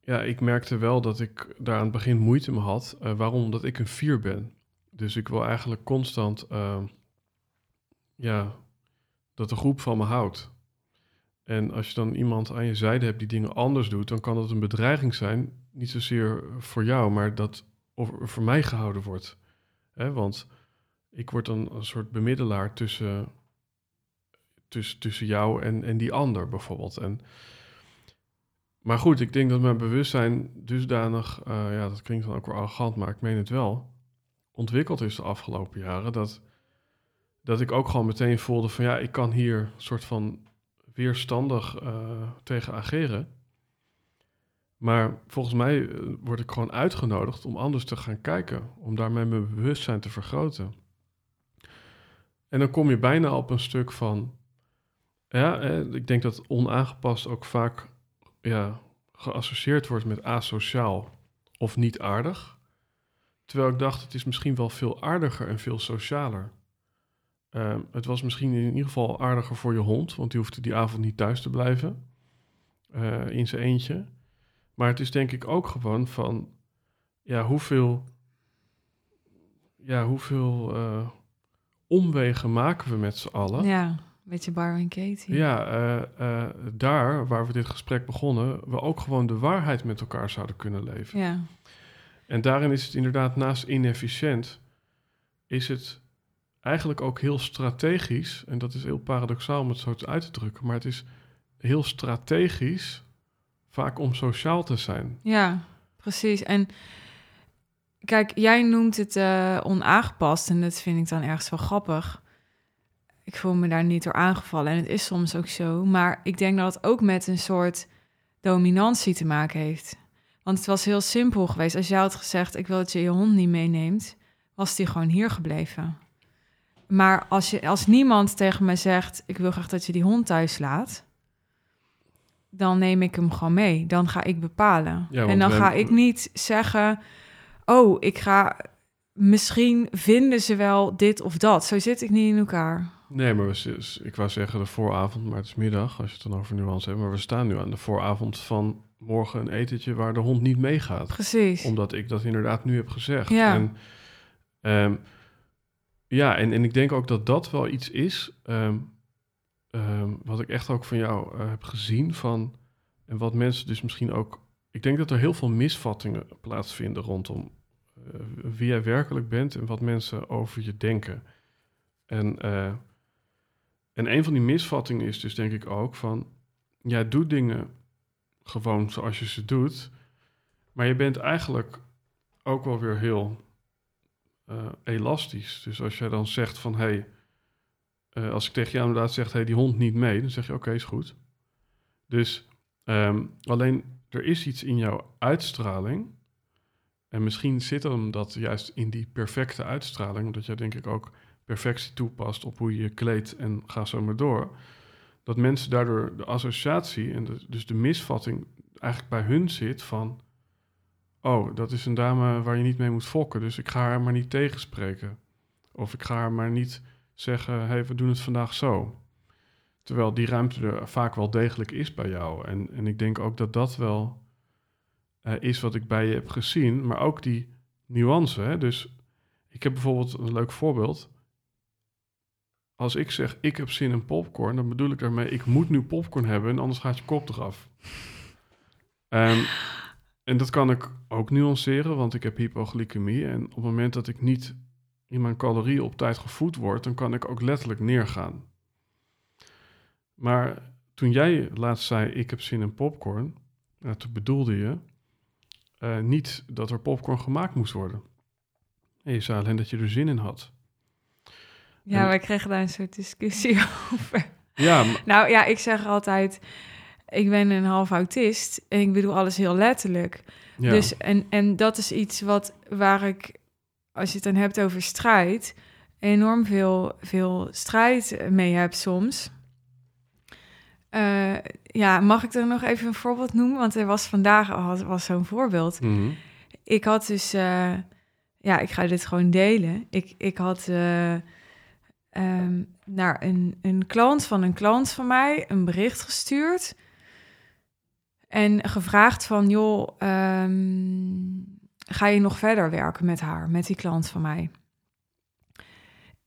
ja, ik merkte wel dat ik daar aan het begin moeite mee had. Uh, waarom? Omdat ik een vier ben. Dus ik wil eigenlijk constant, uh, ja, dat de groep van me houdt. En als je dan iemand aan je zijde hebt die dingen anders doet, dan kan dat een bedreiging zijn. Niet zozeer voor jou, maar dat voor mij gehouden wordt. Want ik word dan een soort bemiddelaar tussen, tussen, tussen jou en, en die ander bijvoorbeeld. En, maar goed, ik denk dat mijn bewustzijn dusdanig, uh, ja, dat klinkt dan ook wel arrogant, maar ik meen het wel, ontwikkeld is de afgelopen jaren. Dat, dat ik ook gewoon meteen voelde van ja, ik kan hier een soort van weerstandig uh, tegen ageren. Maar volgens mij uh, word ik gewoon uitgenodigd om anders te gaan kijken, om daarmee mijn bewustzijn te vergroten. En dan kom je bijna op een stuk van, ja, eh, ik denk dat onaangepast ook vaak ja, geassocieerd wordt met asociaal of niet aardig. Terwijl ik dacht, het is misschien wel veel aardiger en veel socialer. Uh, het was misschien in ieder geval aardiger voor je hond, want die hoefde die avond niet thuis te blijven uh, in zijn eentje. Maar het is denk ik ook gewoon van, ja, hoeveel, ja, hoeveel uh, omwegen maken we met z'n allen? Ja, een beetje Byron Katie. Ja, daar waar we dit gesprek begonnen, we ook gewoon de waarheid met elkaar zouden kunnen leven. Ja. En daarin is het inderdaad naast inefficiënt, is het eigenlijk ook heel strategisch, en dat is heel paradoxaal om het zo uit te drukken, maar het is heel strategisch vaak om sociaal te zijn. Ja, precies. En kijk, jij noemt het uh, onaangepast en dat vind ik dan ergens wel grappig. Ik voel me daar niet door aangevallen en het is soms ook zo, maar ik denk dat het ook met een soort dominantie te maken heeft. Want het was heel simpel geweest. Als jij had gezegd, ik wil dat je je hond niet meeneemt, was die gewoon hier gebleven. Maar als, je, als niemand tegen me zegt: Ik wil graag dat je die hond thuis laat. Dan neem ik hem gewoon mee. Dan ga ik bepalen. Ja, en dan ga ik niet zeggen: Oh, ik ga. Misschien vinden ze wel dit of dat. Zo zit ik niet in elkaar. Nee, maar we, ik wou zeggen de vooravond, maar het is middag als je het dan over nuance hebt. Maar we staan nu aan de vooravond van morgen een etentje waar de hond niet meegaat. Precies. Omdat ik dat inderdaad nu heb gezegd. Ja. En, um, ja, en, en ik denk ook dat dat wel iets is um, um, wat ik echt ook van jou uh, heb gezien van en wat mensen dus misschien ook. Ik denk dat er heel veel misvattingen plaatsvinden rondom uh, wie jij werkelijk bent en wat mensen over je denken. En, uh, en een van die misvattingen is dus denk ik ook van jij doet dingen gewoon zoals je ze doet, maar je bent eigenlijk ook wel weer heel uh, elastisch. Dus als jij dan zegt van, hé, hey, uh, als ik tegen jou inderdaad zeg, hé, hey, die hond niet mee, dan zeg je, oké, is goed. Dus um, alleen er is iets in jouw uitstraling. En misschien zit hem dat juist in die perfecte uitstraling, omdat jij denk ik ook perfectie toepast op hoe je je kleedt en ga zo maar door. Dat mensen daardoor de associatie en dus de misvatting eigenlijk bij hun zit van, oh, dat is een dame waar je niet mee moet fokken, dus ik ga haar maar niet tegenspreken. Of ik ga haar maar niet zeggen, hey, we doen het vandaag zo. Terwijl die ruimte er vaak wel degelijk is bij jou. En, en ik denk ook dat dat wel uh, is wat ik bij je heb gezien. Maar ook die nuance. Hè? Dus ik heb bijvoorbeeld een leuk voorbeeld. Als ik zeg, ik heb zin in popcorn, dan bedoel ik daarmee, ik moet nu popcorn hebben en anders gaat je kop eraf. Um, en dat kan ik ook nuanceren, want ik heb hypoglycemie. En op het moment dat ik niet in mijn calorieën op tijd gevoed word, dan kan ik ook letterlijk neergaan. Maar toen jij laatst zei, ik heb zin in popcorn, nou, toen bedoelde je uh, niet dat er popcorn gemaakt moest worden. En je zei alleen dat je er zin in had. Ja, en wij kregen daar een soort discussie over. Ja, nou ja, ik zeg altijd, ik ben een half autist en ik bedoel alles heel letterlijk. Ja. Dus en, en dat is iets wat waar ik, als je het dan hebt over strijd, enorm veel, veel strijd mee heb soms. Uh, ja, mag ik er nog even een voorbeeld noemen? Want er was vandaag al was zo'n voorbeeld. Mm -hmm. Ik had dus, uh, ja, ik ga dit gewoon delen. Ik, ik had uh, um, naar een, een klant van een klant van mij een bericht gestuurd. En gevraagd van, joh, um, ga je nog verder werken met haar, met die klant van mij?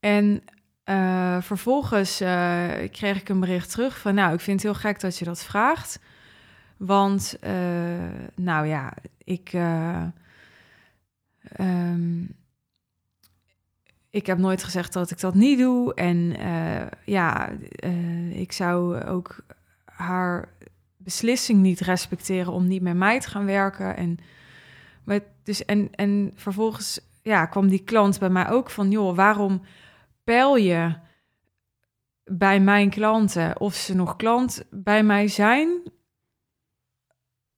En uh, vervolgens uh, kreeg ik een bericht terug van, nou, ik vind het heel gek dat je dat vraagt. Want, uh, nou ja, ik, um, ik heb nooit gezegd dat ik dat niet doe. En ja, ik zou ook haar beslissing niet respecteren om niet met mij te gaan werken. En, maar dus, en, en vervolgens ja, kwam die klant bij mij ook van, joh, waarom peil je bij mijn klanten of ze nog klant bij mij zijn?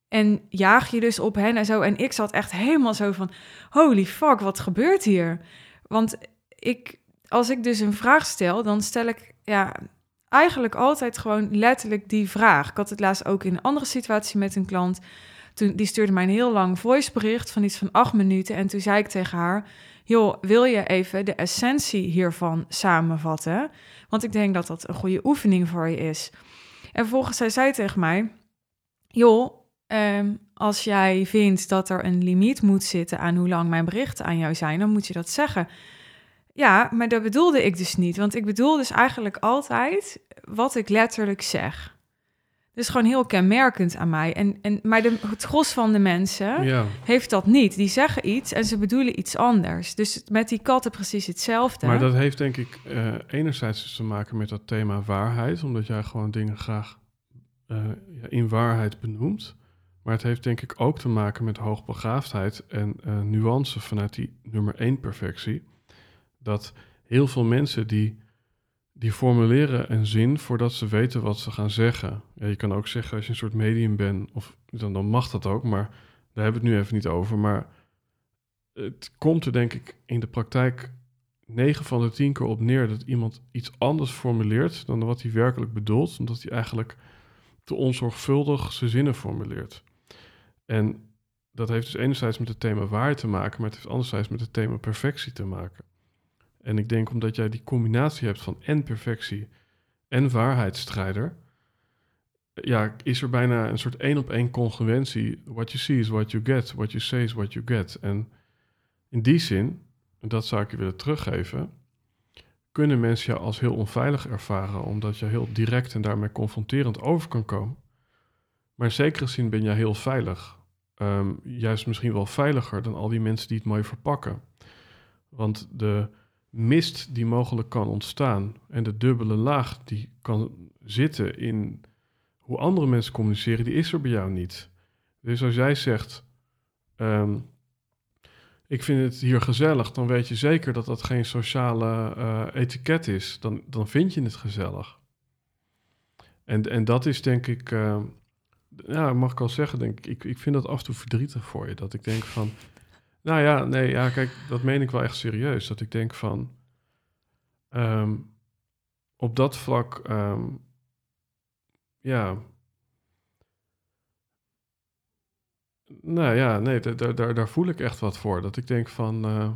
En jaag je dus op hen en zo. En ik zat echt helemaal zo van: holy fuck, wat gebeurt hier? Want ik, als ik dus een vraag stel, dan stel ik ja, eigenlijk altijd gewoon letterlijk die vraag. Ik had het laatst ook in een andere situatie met een klant. Toen, die stuurde mij een heel lang voicebericht van iets van acht minuten. En toen zei ik tegen haar: joh, wil je even de essentie hiervan samenvatten? Want ik denk dat dat een goede oefening voor je is. En vervolgens zei zij tegen mij, joh, um, als jij vindt dat er een limiet moet zitten aan hoe lang mijn berichten aan jou zijn, dan moet je dat zeggen. Ja, maar dat bedoelde ik dus niet. Want ik bedoel dus eigenlijk altijd wat ik letterlijk zeg. Dus gewoon heel kenmerkend aan mij. En, en, maar de, het gros van de mensen ja. heeft dat niet. Die zeggen iets en ze bedoelen iets anders. Dus met die katten precies hetzelfde. Maar dat heeft denk ik uh, enerzijds dus te maken met dat thema waarheid. Omdat jij gewoon dingen graag uh, in waarheid benoemt. Maar het heeft denk ik ook te maken met hoogbegaafdheid en uh, nuance vanuit die nummer één perfectie. Dat heel veel mensen die die formuleren een zin voordat ze weten wat ze gaan zeggen. Ja, je kan ook zeggen als je een soort medium bent, of dan, dan mag dat ook, maar daar hebben we het nu even niet over. Maar het komt er denk ik in de praktijk 9 van de 10 keer op neer dat iemand iets anders formuleert dan wat hij werkelijk bedoelt, omdat hij eigenlijk te onzorgvuldig zijn zinnen formuleert. En dat heeft dus enerzijds met het thema waarheid te maken, maar het heeft anderzijds met het thema perfectie te maken. En ik denk omdat jij die combinatie hebt van en perfectie en waarheidsstrijder, ja, is er bijna een soort één op één congruentie. What you see is what you get, what you say is what you get. En in die zin, en dat zou ik je willen teruggeven, kunnen mensen jou als heel onveilig ervaren, omdat je heel direct en daarmee confronterend over kan komen. Maar in zekere zin ben jij heel veilig. Ehm, juist misschien wel veiliger dan al die mensen die het mooi verpakken. Want de mist die mogelijk kan ontstaan en de dubbele laag die kan zitten in hoe andere mensen communiceren, die is er bij jou niet. Dus als jij zegt, ehm, ik vind het hier gezellig, dan weet je zeker dat dat geen sociale uh, etiket is. Dan, dan vind je het gezellig. En, en dat is denk ik uh, ja, mag ik al zeggen, denk ik, ik, ik vind dat af en toe verdrietig voor je. Dat ik denk van, nou ja, nee, ja, kijk, dat meen ik wel echt serieus. Dat ik denk van, ehm, op dat vlak, ehm, ja, nou ja, nee, daar, daar, daar voel ik echt wat voor. Dat ik denk van, eh,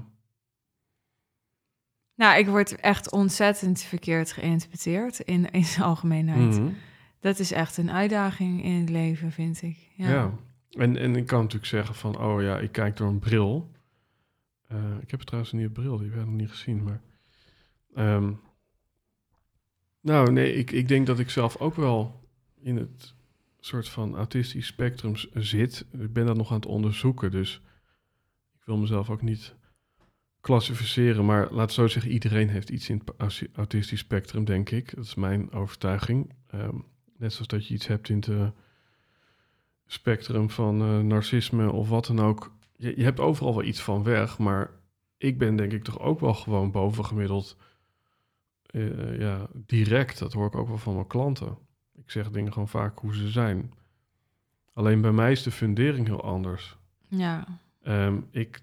Nou, ik word echt ontzettend verkeerd geïnterpreteerd in, in zijn algemeenheid. mhm. Dat is echt een uitdaging in het leven, vind ik. Ja. Ja. En, en ik kan natuurlijk zeggen van, oh ja, ik kijk door een bril. Eh, ik heb trouwens een nieuwe bril, die ik nog niet gezien, maar... ehm, nou, nee, ik, ik denk dat ik zelf ook wel in het soort van autistisch spectrum zit. Ik ben dat nog aan het onderzoeken, dus ik wil mezelf ook niet klassificeren. Maar laat zo zeggen, iedereen heeft iets in het au- autistisch spectrum, denk ik. Dat is mijn overtuiging. Ehm, net zoals dat je iets hebt in het... spectrum van eh, narcisme of wat dan ook. Je, je hebt overal wel iets van weg, maar ik ben denk ik toch ook wel gewoon bovengemiddeld eh, ja, direct. Dat hoor ik ook wel van mijn klanten. Ik zeg dingen gewoon vaak hoe ze zijn. Alleen bij mij is de fundering heel anders. ja. Ehm, ik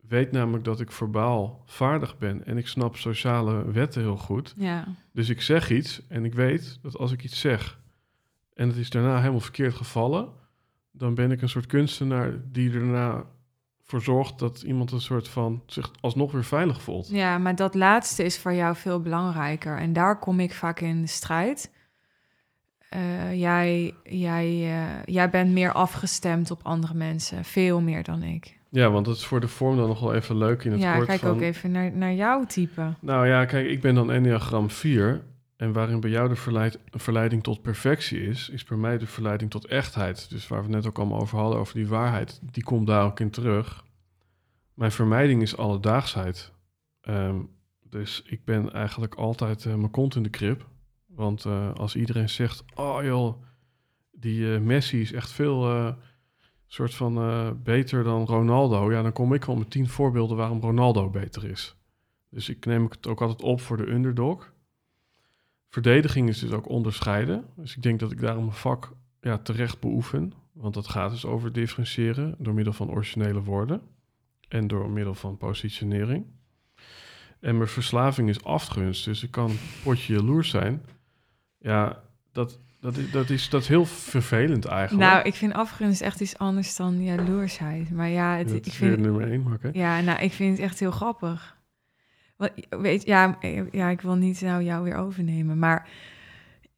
weet namelijk dat ik verbaal vaardig ben en ik snap sociale wetten heel goed. ja. Dus ik zeg iets en ik weet dat als ik iets zeg en het is daarna helemaal verkeerd gevallen, dan ben ik een soort kunstenaar die daarna voor zorgt dat iemand een soort van zich alsnog weer veilig voelt. Ja, maar dat laatste is voor jou veel belangrijker. En daar kom ik vaak in de strijd. Eh, jij, jij, eh, jij bent meer afgestemd op andere mensen. Veel meer dan ik. Ja, want dat is voor de vorm dan nog wel even leuk in het Ja, woord kijk van... ook even naar, naar jouw type. Nou ja, kijk, ik ben dan Enneagram 4. En waarin bij jou de verleid, verleiding tot perfectie is, is bij mij de verleiding tot echtheid. Dus waar we net ook allemaal over hadden, over die waarheid, die komt daar ook in terug. Mijn vermijding is alledaagsheid. Ehm, dus ik ben eigenlijk altijd eh, mijn kont in de krib. Want eh, als iedereen zegt, oh joh, die eh, Messi is echt veel soort van beter dan Ronaldo. Ja, dan kom ik wel met tien voorbeelden waarom Ronaldo beter is. Dus ik neem het ook altijd op voor de underdog. Verdediging is dus ook onderscheiden. Dus ik denk dat ik daarom mijn vak ja, terecht beoefen. Want dat gaat dus over differentiëren door middel van originele woorden. En door middel van positionering. En mijn verslaving is afgunst. Dus ik kan potje jaloers zijn. Ja, dat, dat, is, dat, is, dat is heel vervelend eigenlijk. Nou, ik vind afgunst echt iets anders dan jaloersheid. Maar ja, het, dat ik is vind, nummer één, oké. ja, nou, ik vind het echt heel grappig. Weet, ja, ja, ik wil niet nou jou weer overnemen. Maar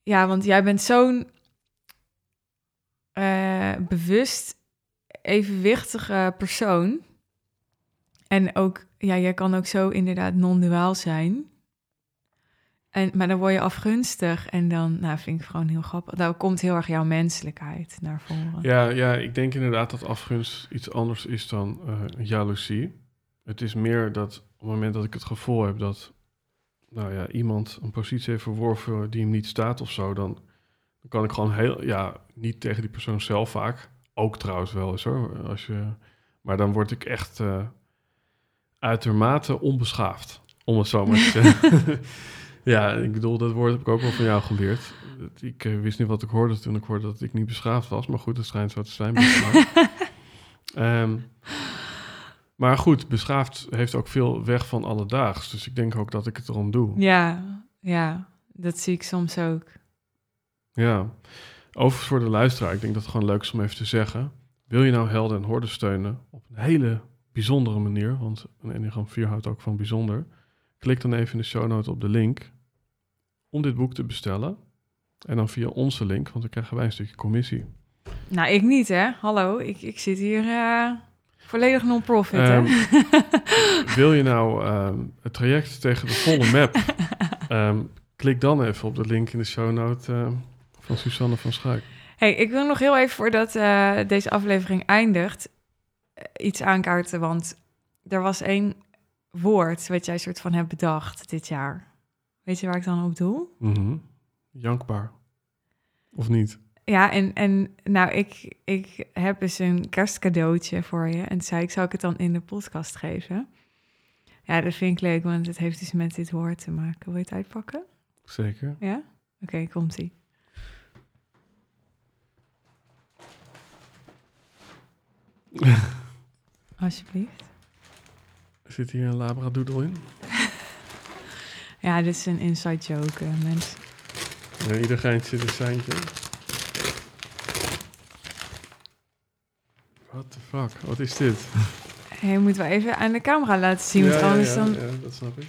ja, want jij bent zo'n eh, bewust, evenwichtige persoon. En ook, ja, jij kan ook zo inderdaad non-duaal zijn. En, maar dan word je afgunstig en dan, nou, vind ik gewoon heel grappig. Daar komt heel erg jouw menselijkheid naar voren. Ja, ja, ik denk inderdaad dat afgunst iets anders is dan eh, jaloezie. Het is meer dat op het moment dat ik het gevoel heb dat nou ja, iemand een positie heeft verworven die hem niet staat of zo, dan, dan kan ik gewoon heel, ja, niet tegen die persoon zelf vaak, ook trouwens wel eens hoor, als je, maar dan word ik echt eh, uitermate onbeschaafd, om het zo maar te zeggen. ja, ik bedoel, dat woord heb ik ook wel van jou geleerd. Dat- Ik eh, wist niet wat ik hoorde toen ik hoorde dat ik niet beschaafd was, maar goed, het schijnt zo te zijn. blijkbaar. Maar goed, beschaafd heeft ook veel weg van alledaags. Dus ik denk ook dat ik het erom doe. Ja, ja, dat zie ik soms ook. Ja. Overigens voor de luisteraar, ik denk dat het gewoon leuk is om even te zeggen. Wil je nou helden en horden steunen op een hele bijzondere manier, want een Enneagram 4 houdt ook van bijzonder. Klik dan even in de show note op de link om dit boek te bestellen. En dan via onze link, want dan krijgen wij een stukje commissie. Nou, ik niet, hè? Hallo, ik, ik zit hier eh, volledig non-profit, hè? Wil je nou ehm, het traject tegen de volle map? Ehm, klik dan even op de link in de show note van Susanne van Schaik. Hey, ik wil nog heel even voordat eh, deze aflevering eindigt eh, iets aankaarten, want er was één woord wat jij soort van hebt bedacht dit jaar. Weet je waar ik dan op doe? Mhm. Jankbaar. Of niet? Ja, en, en nou, ik, ik heb eens een kerstcadeautje voor je. En zei ik, zou ik het dan in de podcast geven? Ja, dat vind ik leuk, want het heeft dus met dit woord te maken. Wil je het uitpakken? Zeker. Ja? Oké, komt-ie. Alsjeblieft. Zit hier een labradoodle in? ja, dit is een inside joke, eh, mensen. Iedereen ieder geintje een seintje. What the fuck? Wat is dit? Hey, moeten we even aan de camera laten zien, ja, want anders ja, dan... ja, dat snap ik.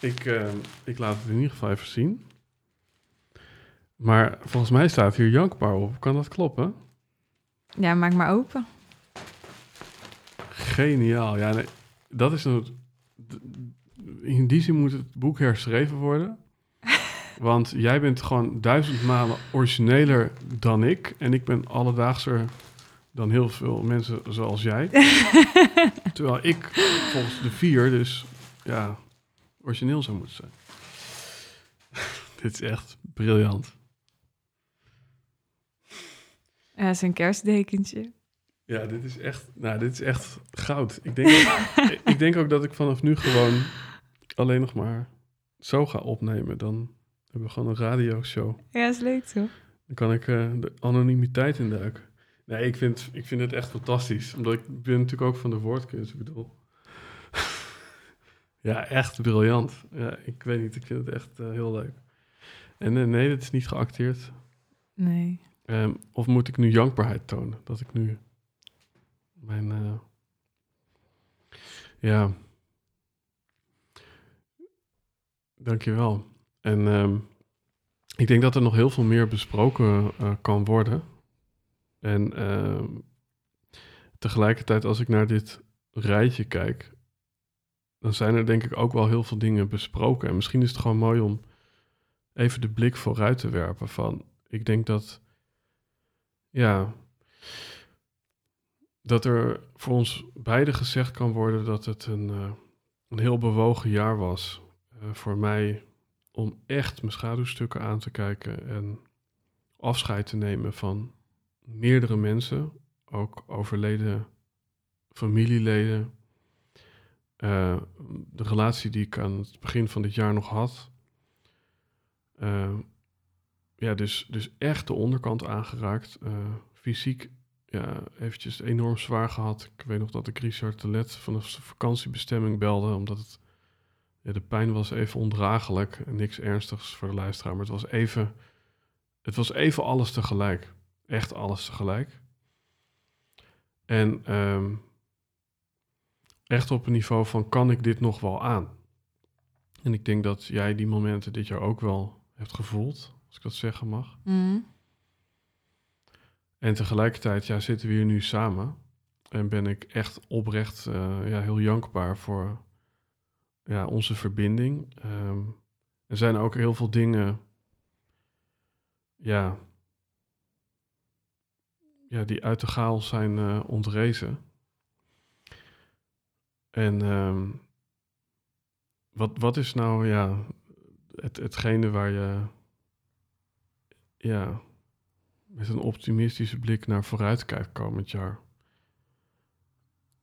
Ik, uh, ik laat het in ieder geval even zien. Maar volgens mij staat hier Jankbaar op. Kan dat kloppen? Ja, maak maar open. Geniaal. Ja, nee, dat is een... In die zin moet het boek herschreven worden. Want jij bent gewoon duizend malen origineler dan ik. En ik ben alledaagser dan heel veel mensen zoals jij. Terwijl ik volgens de vier dus ja, origineel zou moeten zijn. Dit is echt briljant. Ja, dat is een kerstdekentje. Ja, dit is echt, nou, dit is echt goud. Ik denk, ook, ik denk ook dat ik vanaf nu gewoon alleen nog maar zo ga opnemen. Dan hebben we gewoon een radioshow. Ja, is leuk toch? Dan kan ik uh, de anonimiteit induiken. Nee, ik vind, ik vind het echt fantastisch. Omdat ik ben natuurlijk ook van de woordkunst, ik bedoel. ja, echt briljant. Ja, ik weet niet, ik vind het echt uh, heel leuk. En uh, nee, dit is niet geacteerd. Nee. Um, of moet ik nu jankbaarheid tonen? Dat ik nu mijn... Uh, ja. Dankjewel. En um, ik denk dat er nog heel veel meer besproken uh, kan worden. En uh, tegelijkertijd, als ik naar dit rijtje kijk, dan zijn er denk ik ook wel heel veel dingen besproken. En misschien is het gewoon mooi om even de blik vooruit te werpen van, ik denk dat, ja, dat er voor ons beiden gezegd kan worden dat het een, uh, een heel bewogen jaar was. Uh, voor mij om echt mijn schaduwstukken aan te kijken en afscheid te nemen van meerdere mensen, ook overleden familieleden. Uh, de relatie die ik aan het begin van dit jaar nog had. Uh, ja, dus, dus echt de onderkant aangeraakt. Uh, fysiek ja, eventjes enorm zwaar gehad. Ik weet nog dat ik Richard de Let vanaf de vakantiebestemming belde, omdat het ja, de pijn was even ondraaglijk. Niks ernstigs voor de luisteraar, maar het was even, het was even alles tegelijk. Echt alles tegelijk. En um, echt op een niveau van kan ik dit nog wel aan? En ik denk dat jij die momenten dit jaar ook wel hebt gevoeld, als ik dat zeggen mag. Mm. En tegelijkertijd ja, zitten we hier nu samen. En ben ik echt oprecht uh, ja, heel jankbaar voor ja, onze verbinding. Um, er zijn ook heel veel dingen ja, ja, die uit de chaos zijn uh, ontrezen. En um, wat, wat is nou ja, het, hetgene waar je ja, met een optimistische blik naar vooruit kijkt komend jaar?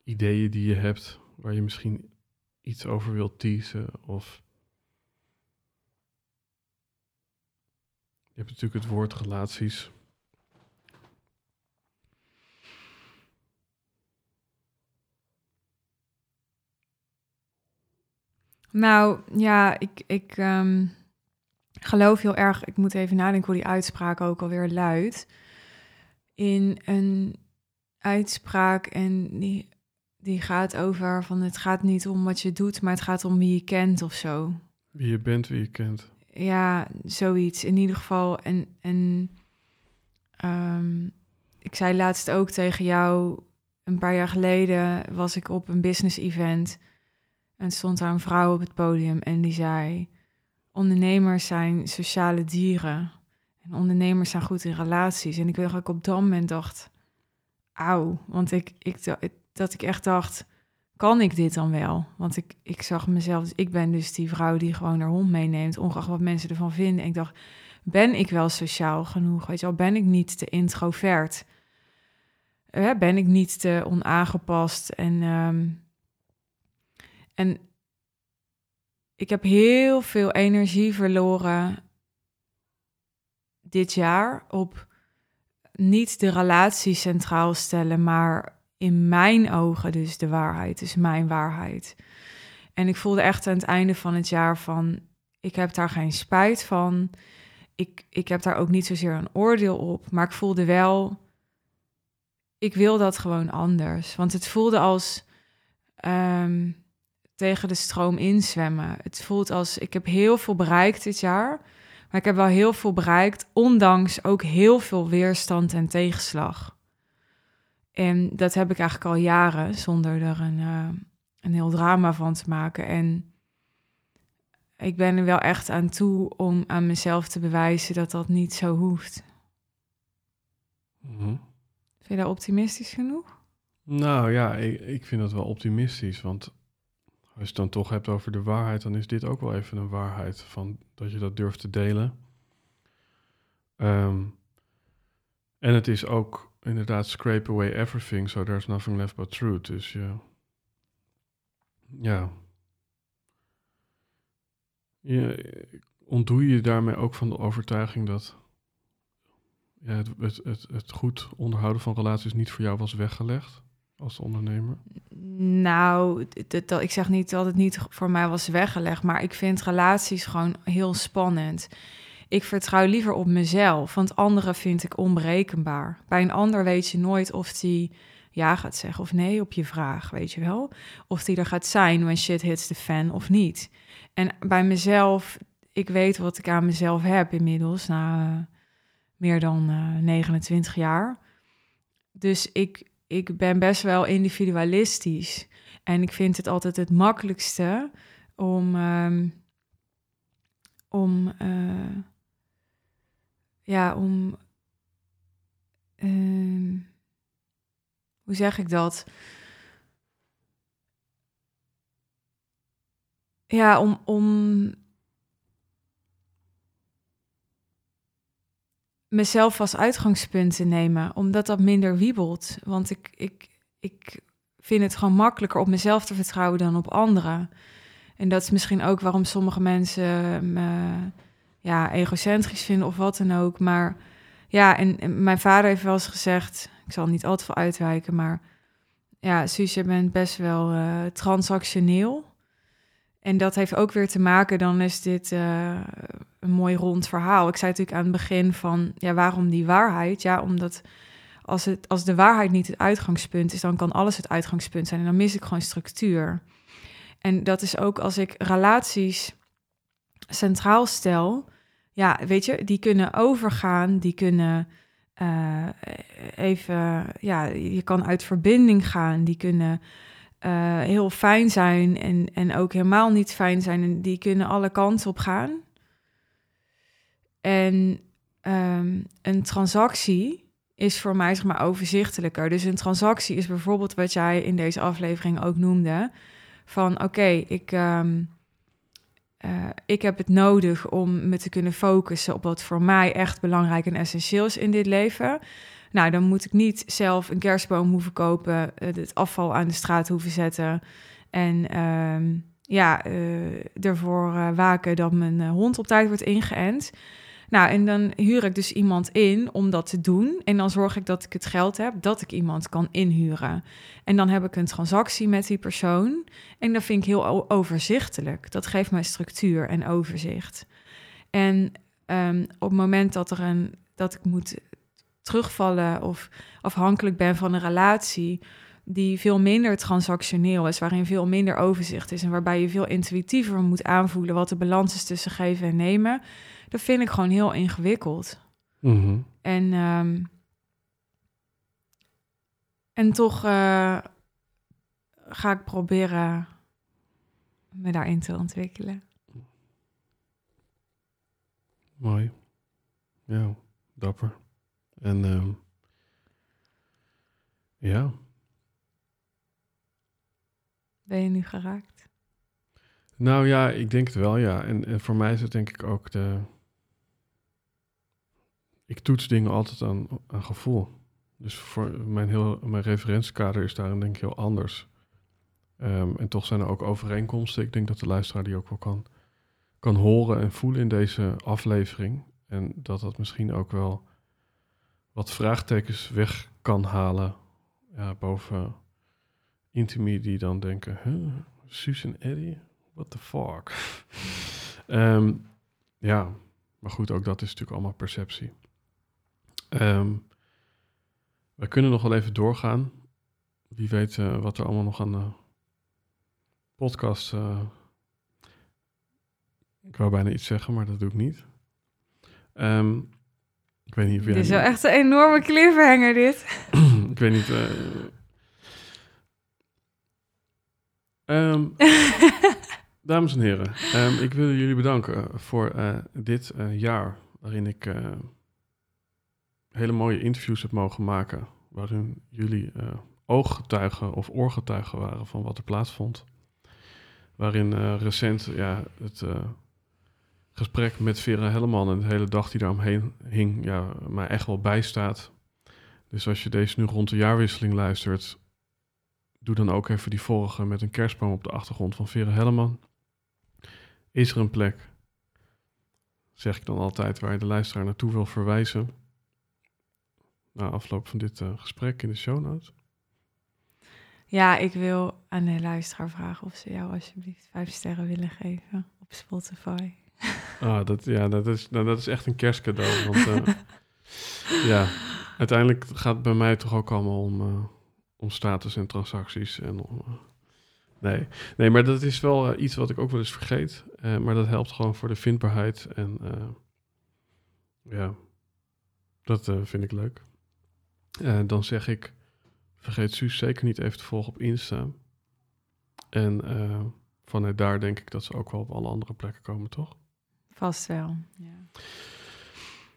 Ideeën die je hebt waar je misschien iets over wilt teasen of je hebt natuurlijk het woord relaties. Nou ja, ik, ik um, geloof heel erg, ik moet even nadenken hoe die uitspraak ook alweer luidt. In een uitspraak en die, die gaat over van het gaat niet om wat je doet, maar het gaat om wie je kent of zo. Wie je bent, wie je kent. Ja, zoiets in ieder geval. En, en um, ik zei laatst ook tegen jou, een paar jaar geleden was ik op een business event. En stond daar een vrouw op het podium en die zei: Ondernemers zijn sociale dieren. En ondernemers zijn goed in relaties. En ik weet dat ik op dat moment dacht: Auw. Want ik, ik, dat ik echt dacht: Kan ik dit dan wel? Want ik, ik zag mezelf, dus ik ben dus die vrouw die gewoon haar hond meeneemt, ongeacht wat mensen ervan vinden. En ik dacht: Ben ik wel sociaal genoeg? Weet je wel, ben ik niet te introvert? Ben ik niet te onaangepast? En. Um, en ik heb heel veel energie verloren dit jaar op niet de relatie centraal stellen, maar in mijn ogen dus de waarheid, dus mijn waarheid. En ik voelde echt aan het einde van het jaar van, ik heb daar geen spijt van. Ik, ik heb daar ook niet zozeer een oordeel op, maar ik voelde wel, ik wil dat gewoon anders. Want het voelde als ehm, tegen de stroom inzwemmen. Het voelt als, ik heb heel veel bereikt dit jaar, maar ik heb wel heel veel bereikt, ondanks ook heel veel weerstand en tegenslag. En dat heb ik eigenlijk al jaren, zonder er een, uh, een heel drama van te maken. En ik ben er wel echt aan toe om aan mezelf te bewijzen dat dat niet zo hoeft. Mhm. Vind je dat optimistisch genoeg? Nou ja, ik, ik vind dat wel optimistisch. Want als je het dan toch hebt over de waarheid, dan is dit ook wel even een waarheid. Van dat je dat durft te delen. Ehm, en het is ook inderdaad scrape away everything, so there's nothing left but truth. Dus ja, ja. je ontdoe je daarmee ook van de overtuiging dat ja, het, het, het, het goed onderhouden van relaties niet voor jou was weggelegd als ondernemer? Nou, dat, ik zeg niet dat het niet voor mij was weggelegd, maar ik vind relaties gewoon heel spannend. Ik vertrouw liever op mezelf, want anderen vind ik onberekenbaar. Bij een ander weet je nooit of die ja gaat zeggen of nee op je vraag, weet je wel? Of die er gaat zijn when shit hits the fan of niet. En bij mezelf, ik weet wat ik aan mezelf heb inmiddels, na uh, meer dan uh, 29 jaar. Dus ik, ik ben best wel individualistisch. En ik vind het altijd het makkelijkste om, um, om uh, ja, om, uh, hoe zeg ik dat? Ja, om, om mezelf als uitgangspunt te nemen, omdat dat minder wiebelt. Want ik, ik, ik vind het gewoon makkelijker op mezelf te vertrouwen dan op anderen. En dat is misschien ook waarom sommige mensen me ja, egocentrisch vinden of wat dan ook. Maar ja, en, mijn vader heeft wel eens gezegd, ik zal niet al te veel uitwijken, maar ja, Suus, je bent best wel uh, transactioneel. En dat heeft ook weer te maken, dan is dit uh, een mooi rond verhaal. Ik zei natuurlijk aan het begin van, ja, waarom die waarheid? Ja, omdat als, het, als de waarheid niet het uitgangspunt is, dan kan alles het uitgangspunt zijn. En dan mis ik gewoon structuur. En dat is ook als ik relaties centraal stel, ja, weet je, die kunnen overgaan, die kunnen uh, even, ja, je kan uit verbinding gaan, die kunnen uh, heel fijn zijn en, en ook helemaal niet fijn zijn. En die kunnen alle kanten op gaan. En um, een transactie is voor mij zeg maar overzichtelijker. Dus een transactie is bijvoorbeeld wat jij in deze aflevering ook noemde. Van oké, ik, um, uh, ik heb het nodig om me te kunnen focussen op wat voor mij echt belangrijk en essentieel is in dit leven. Nou, dan moet ik niet zelf een kerstboom hoeven kopen, het afval aan de straat hoeven zetten en uh, ja, uh, ervoor waken dat mijn hond op tijd wordt ingeënt. Nou, en dan huur ik dus iemand in om dat te doen. En dan zorg ik dat ik het geld heb dat ik iemand kan inhuren. En dan heb ik een transactie met die persoon. En dat vind ik heel overzichtelijk. Dat geeft mij structuur en overzicht. En um, op het moment dat, er een, dat ik moet terugvallen of afhankelijk ben van een relatie die veel minder transactioneel is, waarin veel minder overzicht is en waarbij je veel intuïtiever moet aanvoelen wat de balans is tussen geven en nemen, dat vind ik gewoon heel ingewikkeld. Mm -hmm. En, um, en toch uh, ga ik proberen me daarin te ontwikkelen. Mooi. Ja, dapper. En um, ja. Ben je nu geraakt? Nou ja, ik denk het wel, ja. En, en voor mij is het denk ik ook de. Ik toets dingen altijd aan, aan gevoel. Dus voor mijn, heel, mijn referentiekader is daarin denk ik heel anders. Um, en toch zijn er ook overeenkomsten. Ik denk dat de luisteraar die ook wel kan, kan horen en voelen in deze aflevering. En dat dat misschien ook wel wat vraagtekens weg kan halen. Ja, boven Intimi die dan denken, huh, Suus en Eddie? What the fuck? Ehm, ja, maar goed, ook dat is natuurlijk allemaal perceptie. Ehm, we kunnen nog wel even doorgaan. Wie weet eh, wat er allemaal nog aan de podcast... eh, ik wou bijna iets zeggen, maar dat doe ik niet. Ehm, ik weet niet of Dit is wel echt een enorme cliffhanger, dit. ik weet niet... eh, ehm, dames en heren, ik wil jullie bedanken voor eh, dit eh, jaar... waarin ik eh, hele mooie interviews heb mogen maken... waarin jullie eh, ooggetuigen of oorgetuigen waren van wat er plaatsvond. Waarin eh, recent ja, het eh, gesprek met Vera Helleman en de hele dag die daaromheen hing, ja, mij echt wel bijstaat. Dus als je deze nu rond de jaarwisseling luistert, doe dan ook even die vorige met een kerstboom op de achtergrond van Vera Helleman. Is er een plek, zeg ik dan altijd, waar je de luisteraar naartoe wil verwijzen? Na afloop van dit eh, gesprek in de show notes. Ja, ik wil aan de luisteraar vragen of ze jou alsjeblieft vijf sterren willen geven op Spotify. Ah, dat, ja, dat is, nou, dat is echt een kerstcadeau. Want eh, ja, uiteindelijk gaat het bij mij toch ook allemaal om, eh, om status en transacties. En om, nee. nee, maar dat is wel iets wat ik ook wel eens vergeet. Maar dat helpt gewoon voor de vindbaarheid. En ja, dat vind ik leuk. Eh, dan zeg ik, vergeet Suus zeker niet even te volgen op Insta. En eh, vanuit daar denk ik dat ze ook wel op alle andere plekken komen, toch? Vast wel. Ja.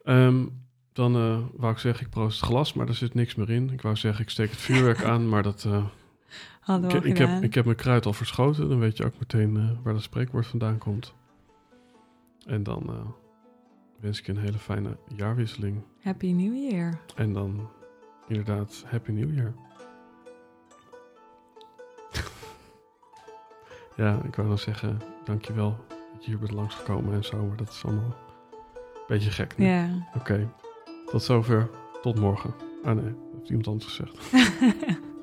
Ehm, dan eh, wou ik zeggen, ik proost het glas, maar er zit niks meer in. Ik wou zeggen, ik steek het vuurwerk aan, maar dat, eh, Hadden we ik, ik, heb, ik heb mijn kruid al verschoten. Dan weet je ook meteen waar dat spreekwoord vandaan komt. En dan eh, wens ik je een hele fijne jaarwisseling. Happy New Year. En dan inderdaad, Happy New Year. ja, ik wou dan zeggen, dankjewel dat je hier bent langsgekomen en zo. Maar dat is allemaal een beetje gek nu. Ja. Oké, tot zover. Tot morgen. Ah nee, heeft iemand anders gezegd.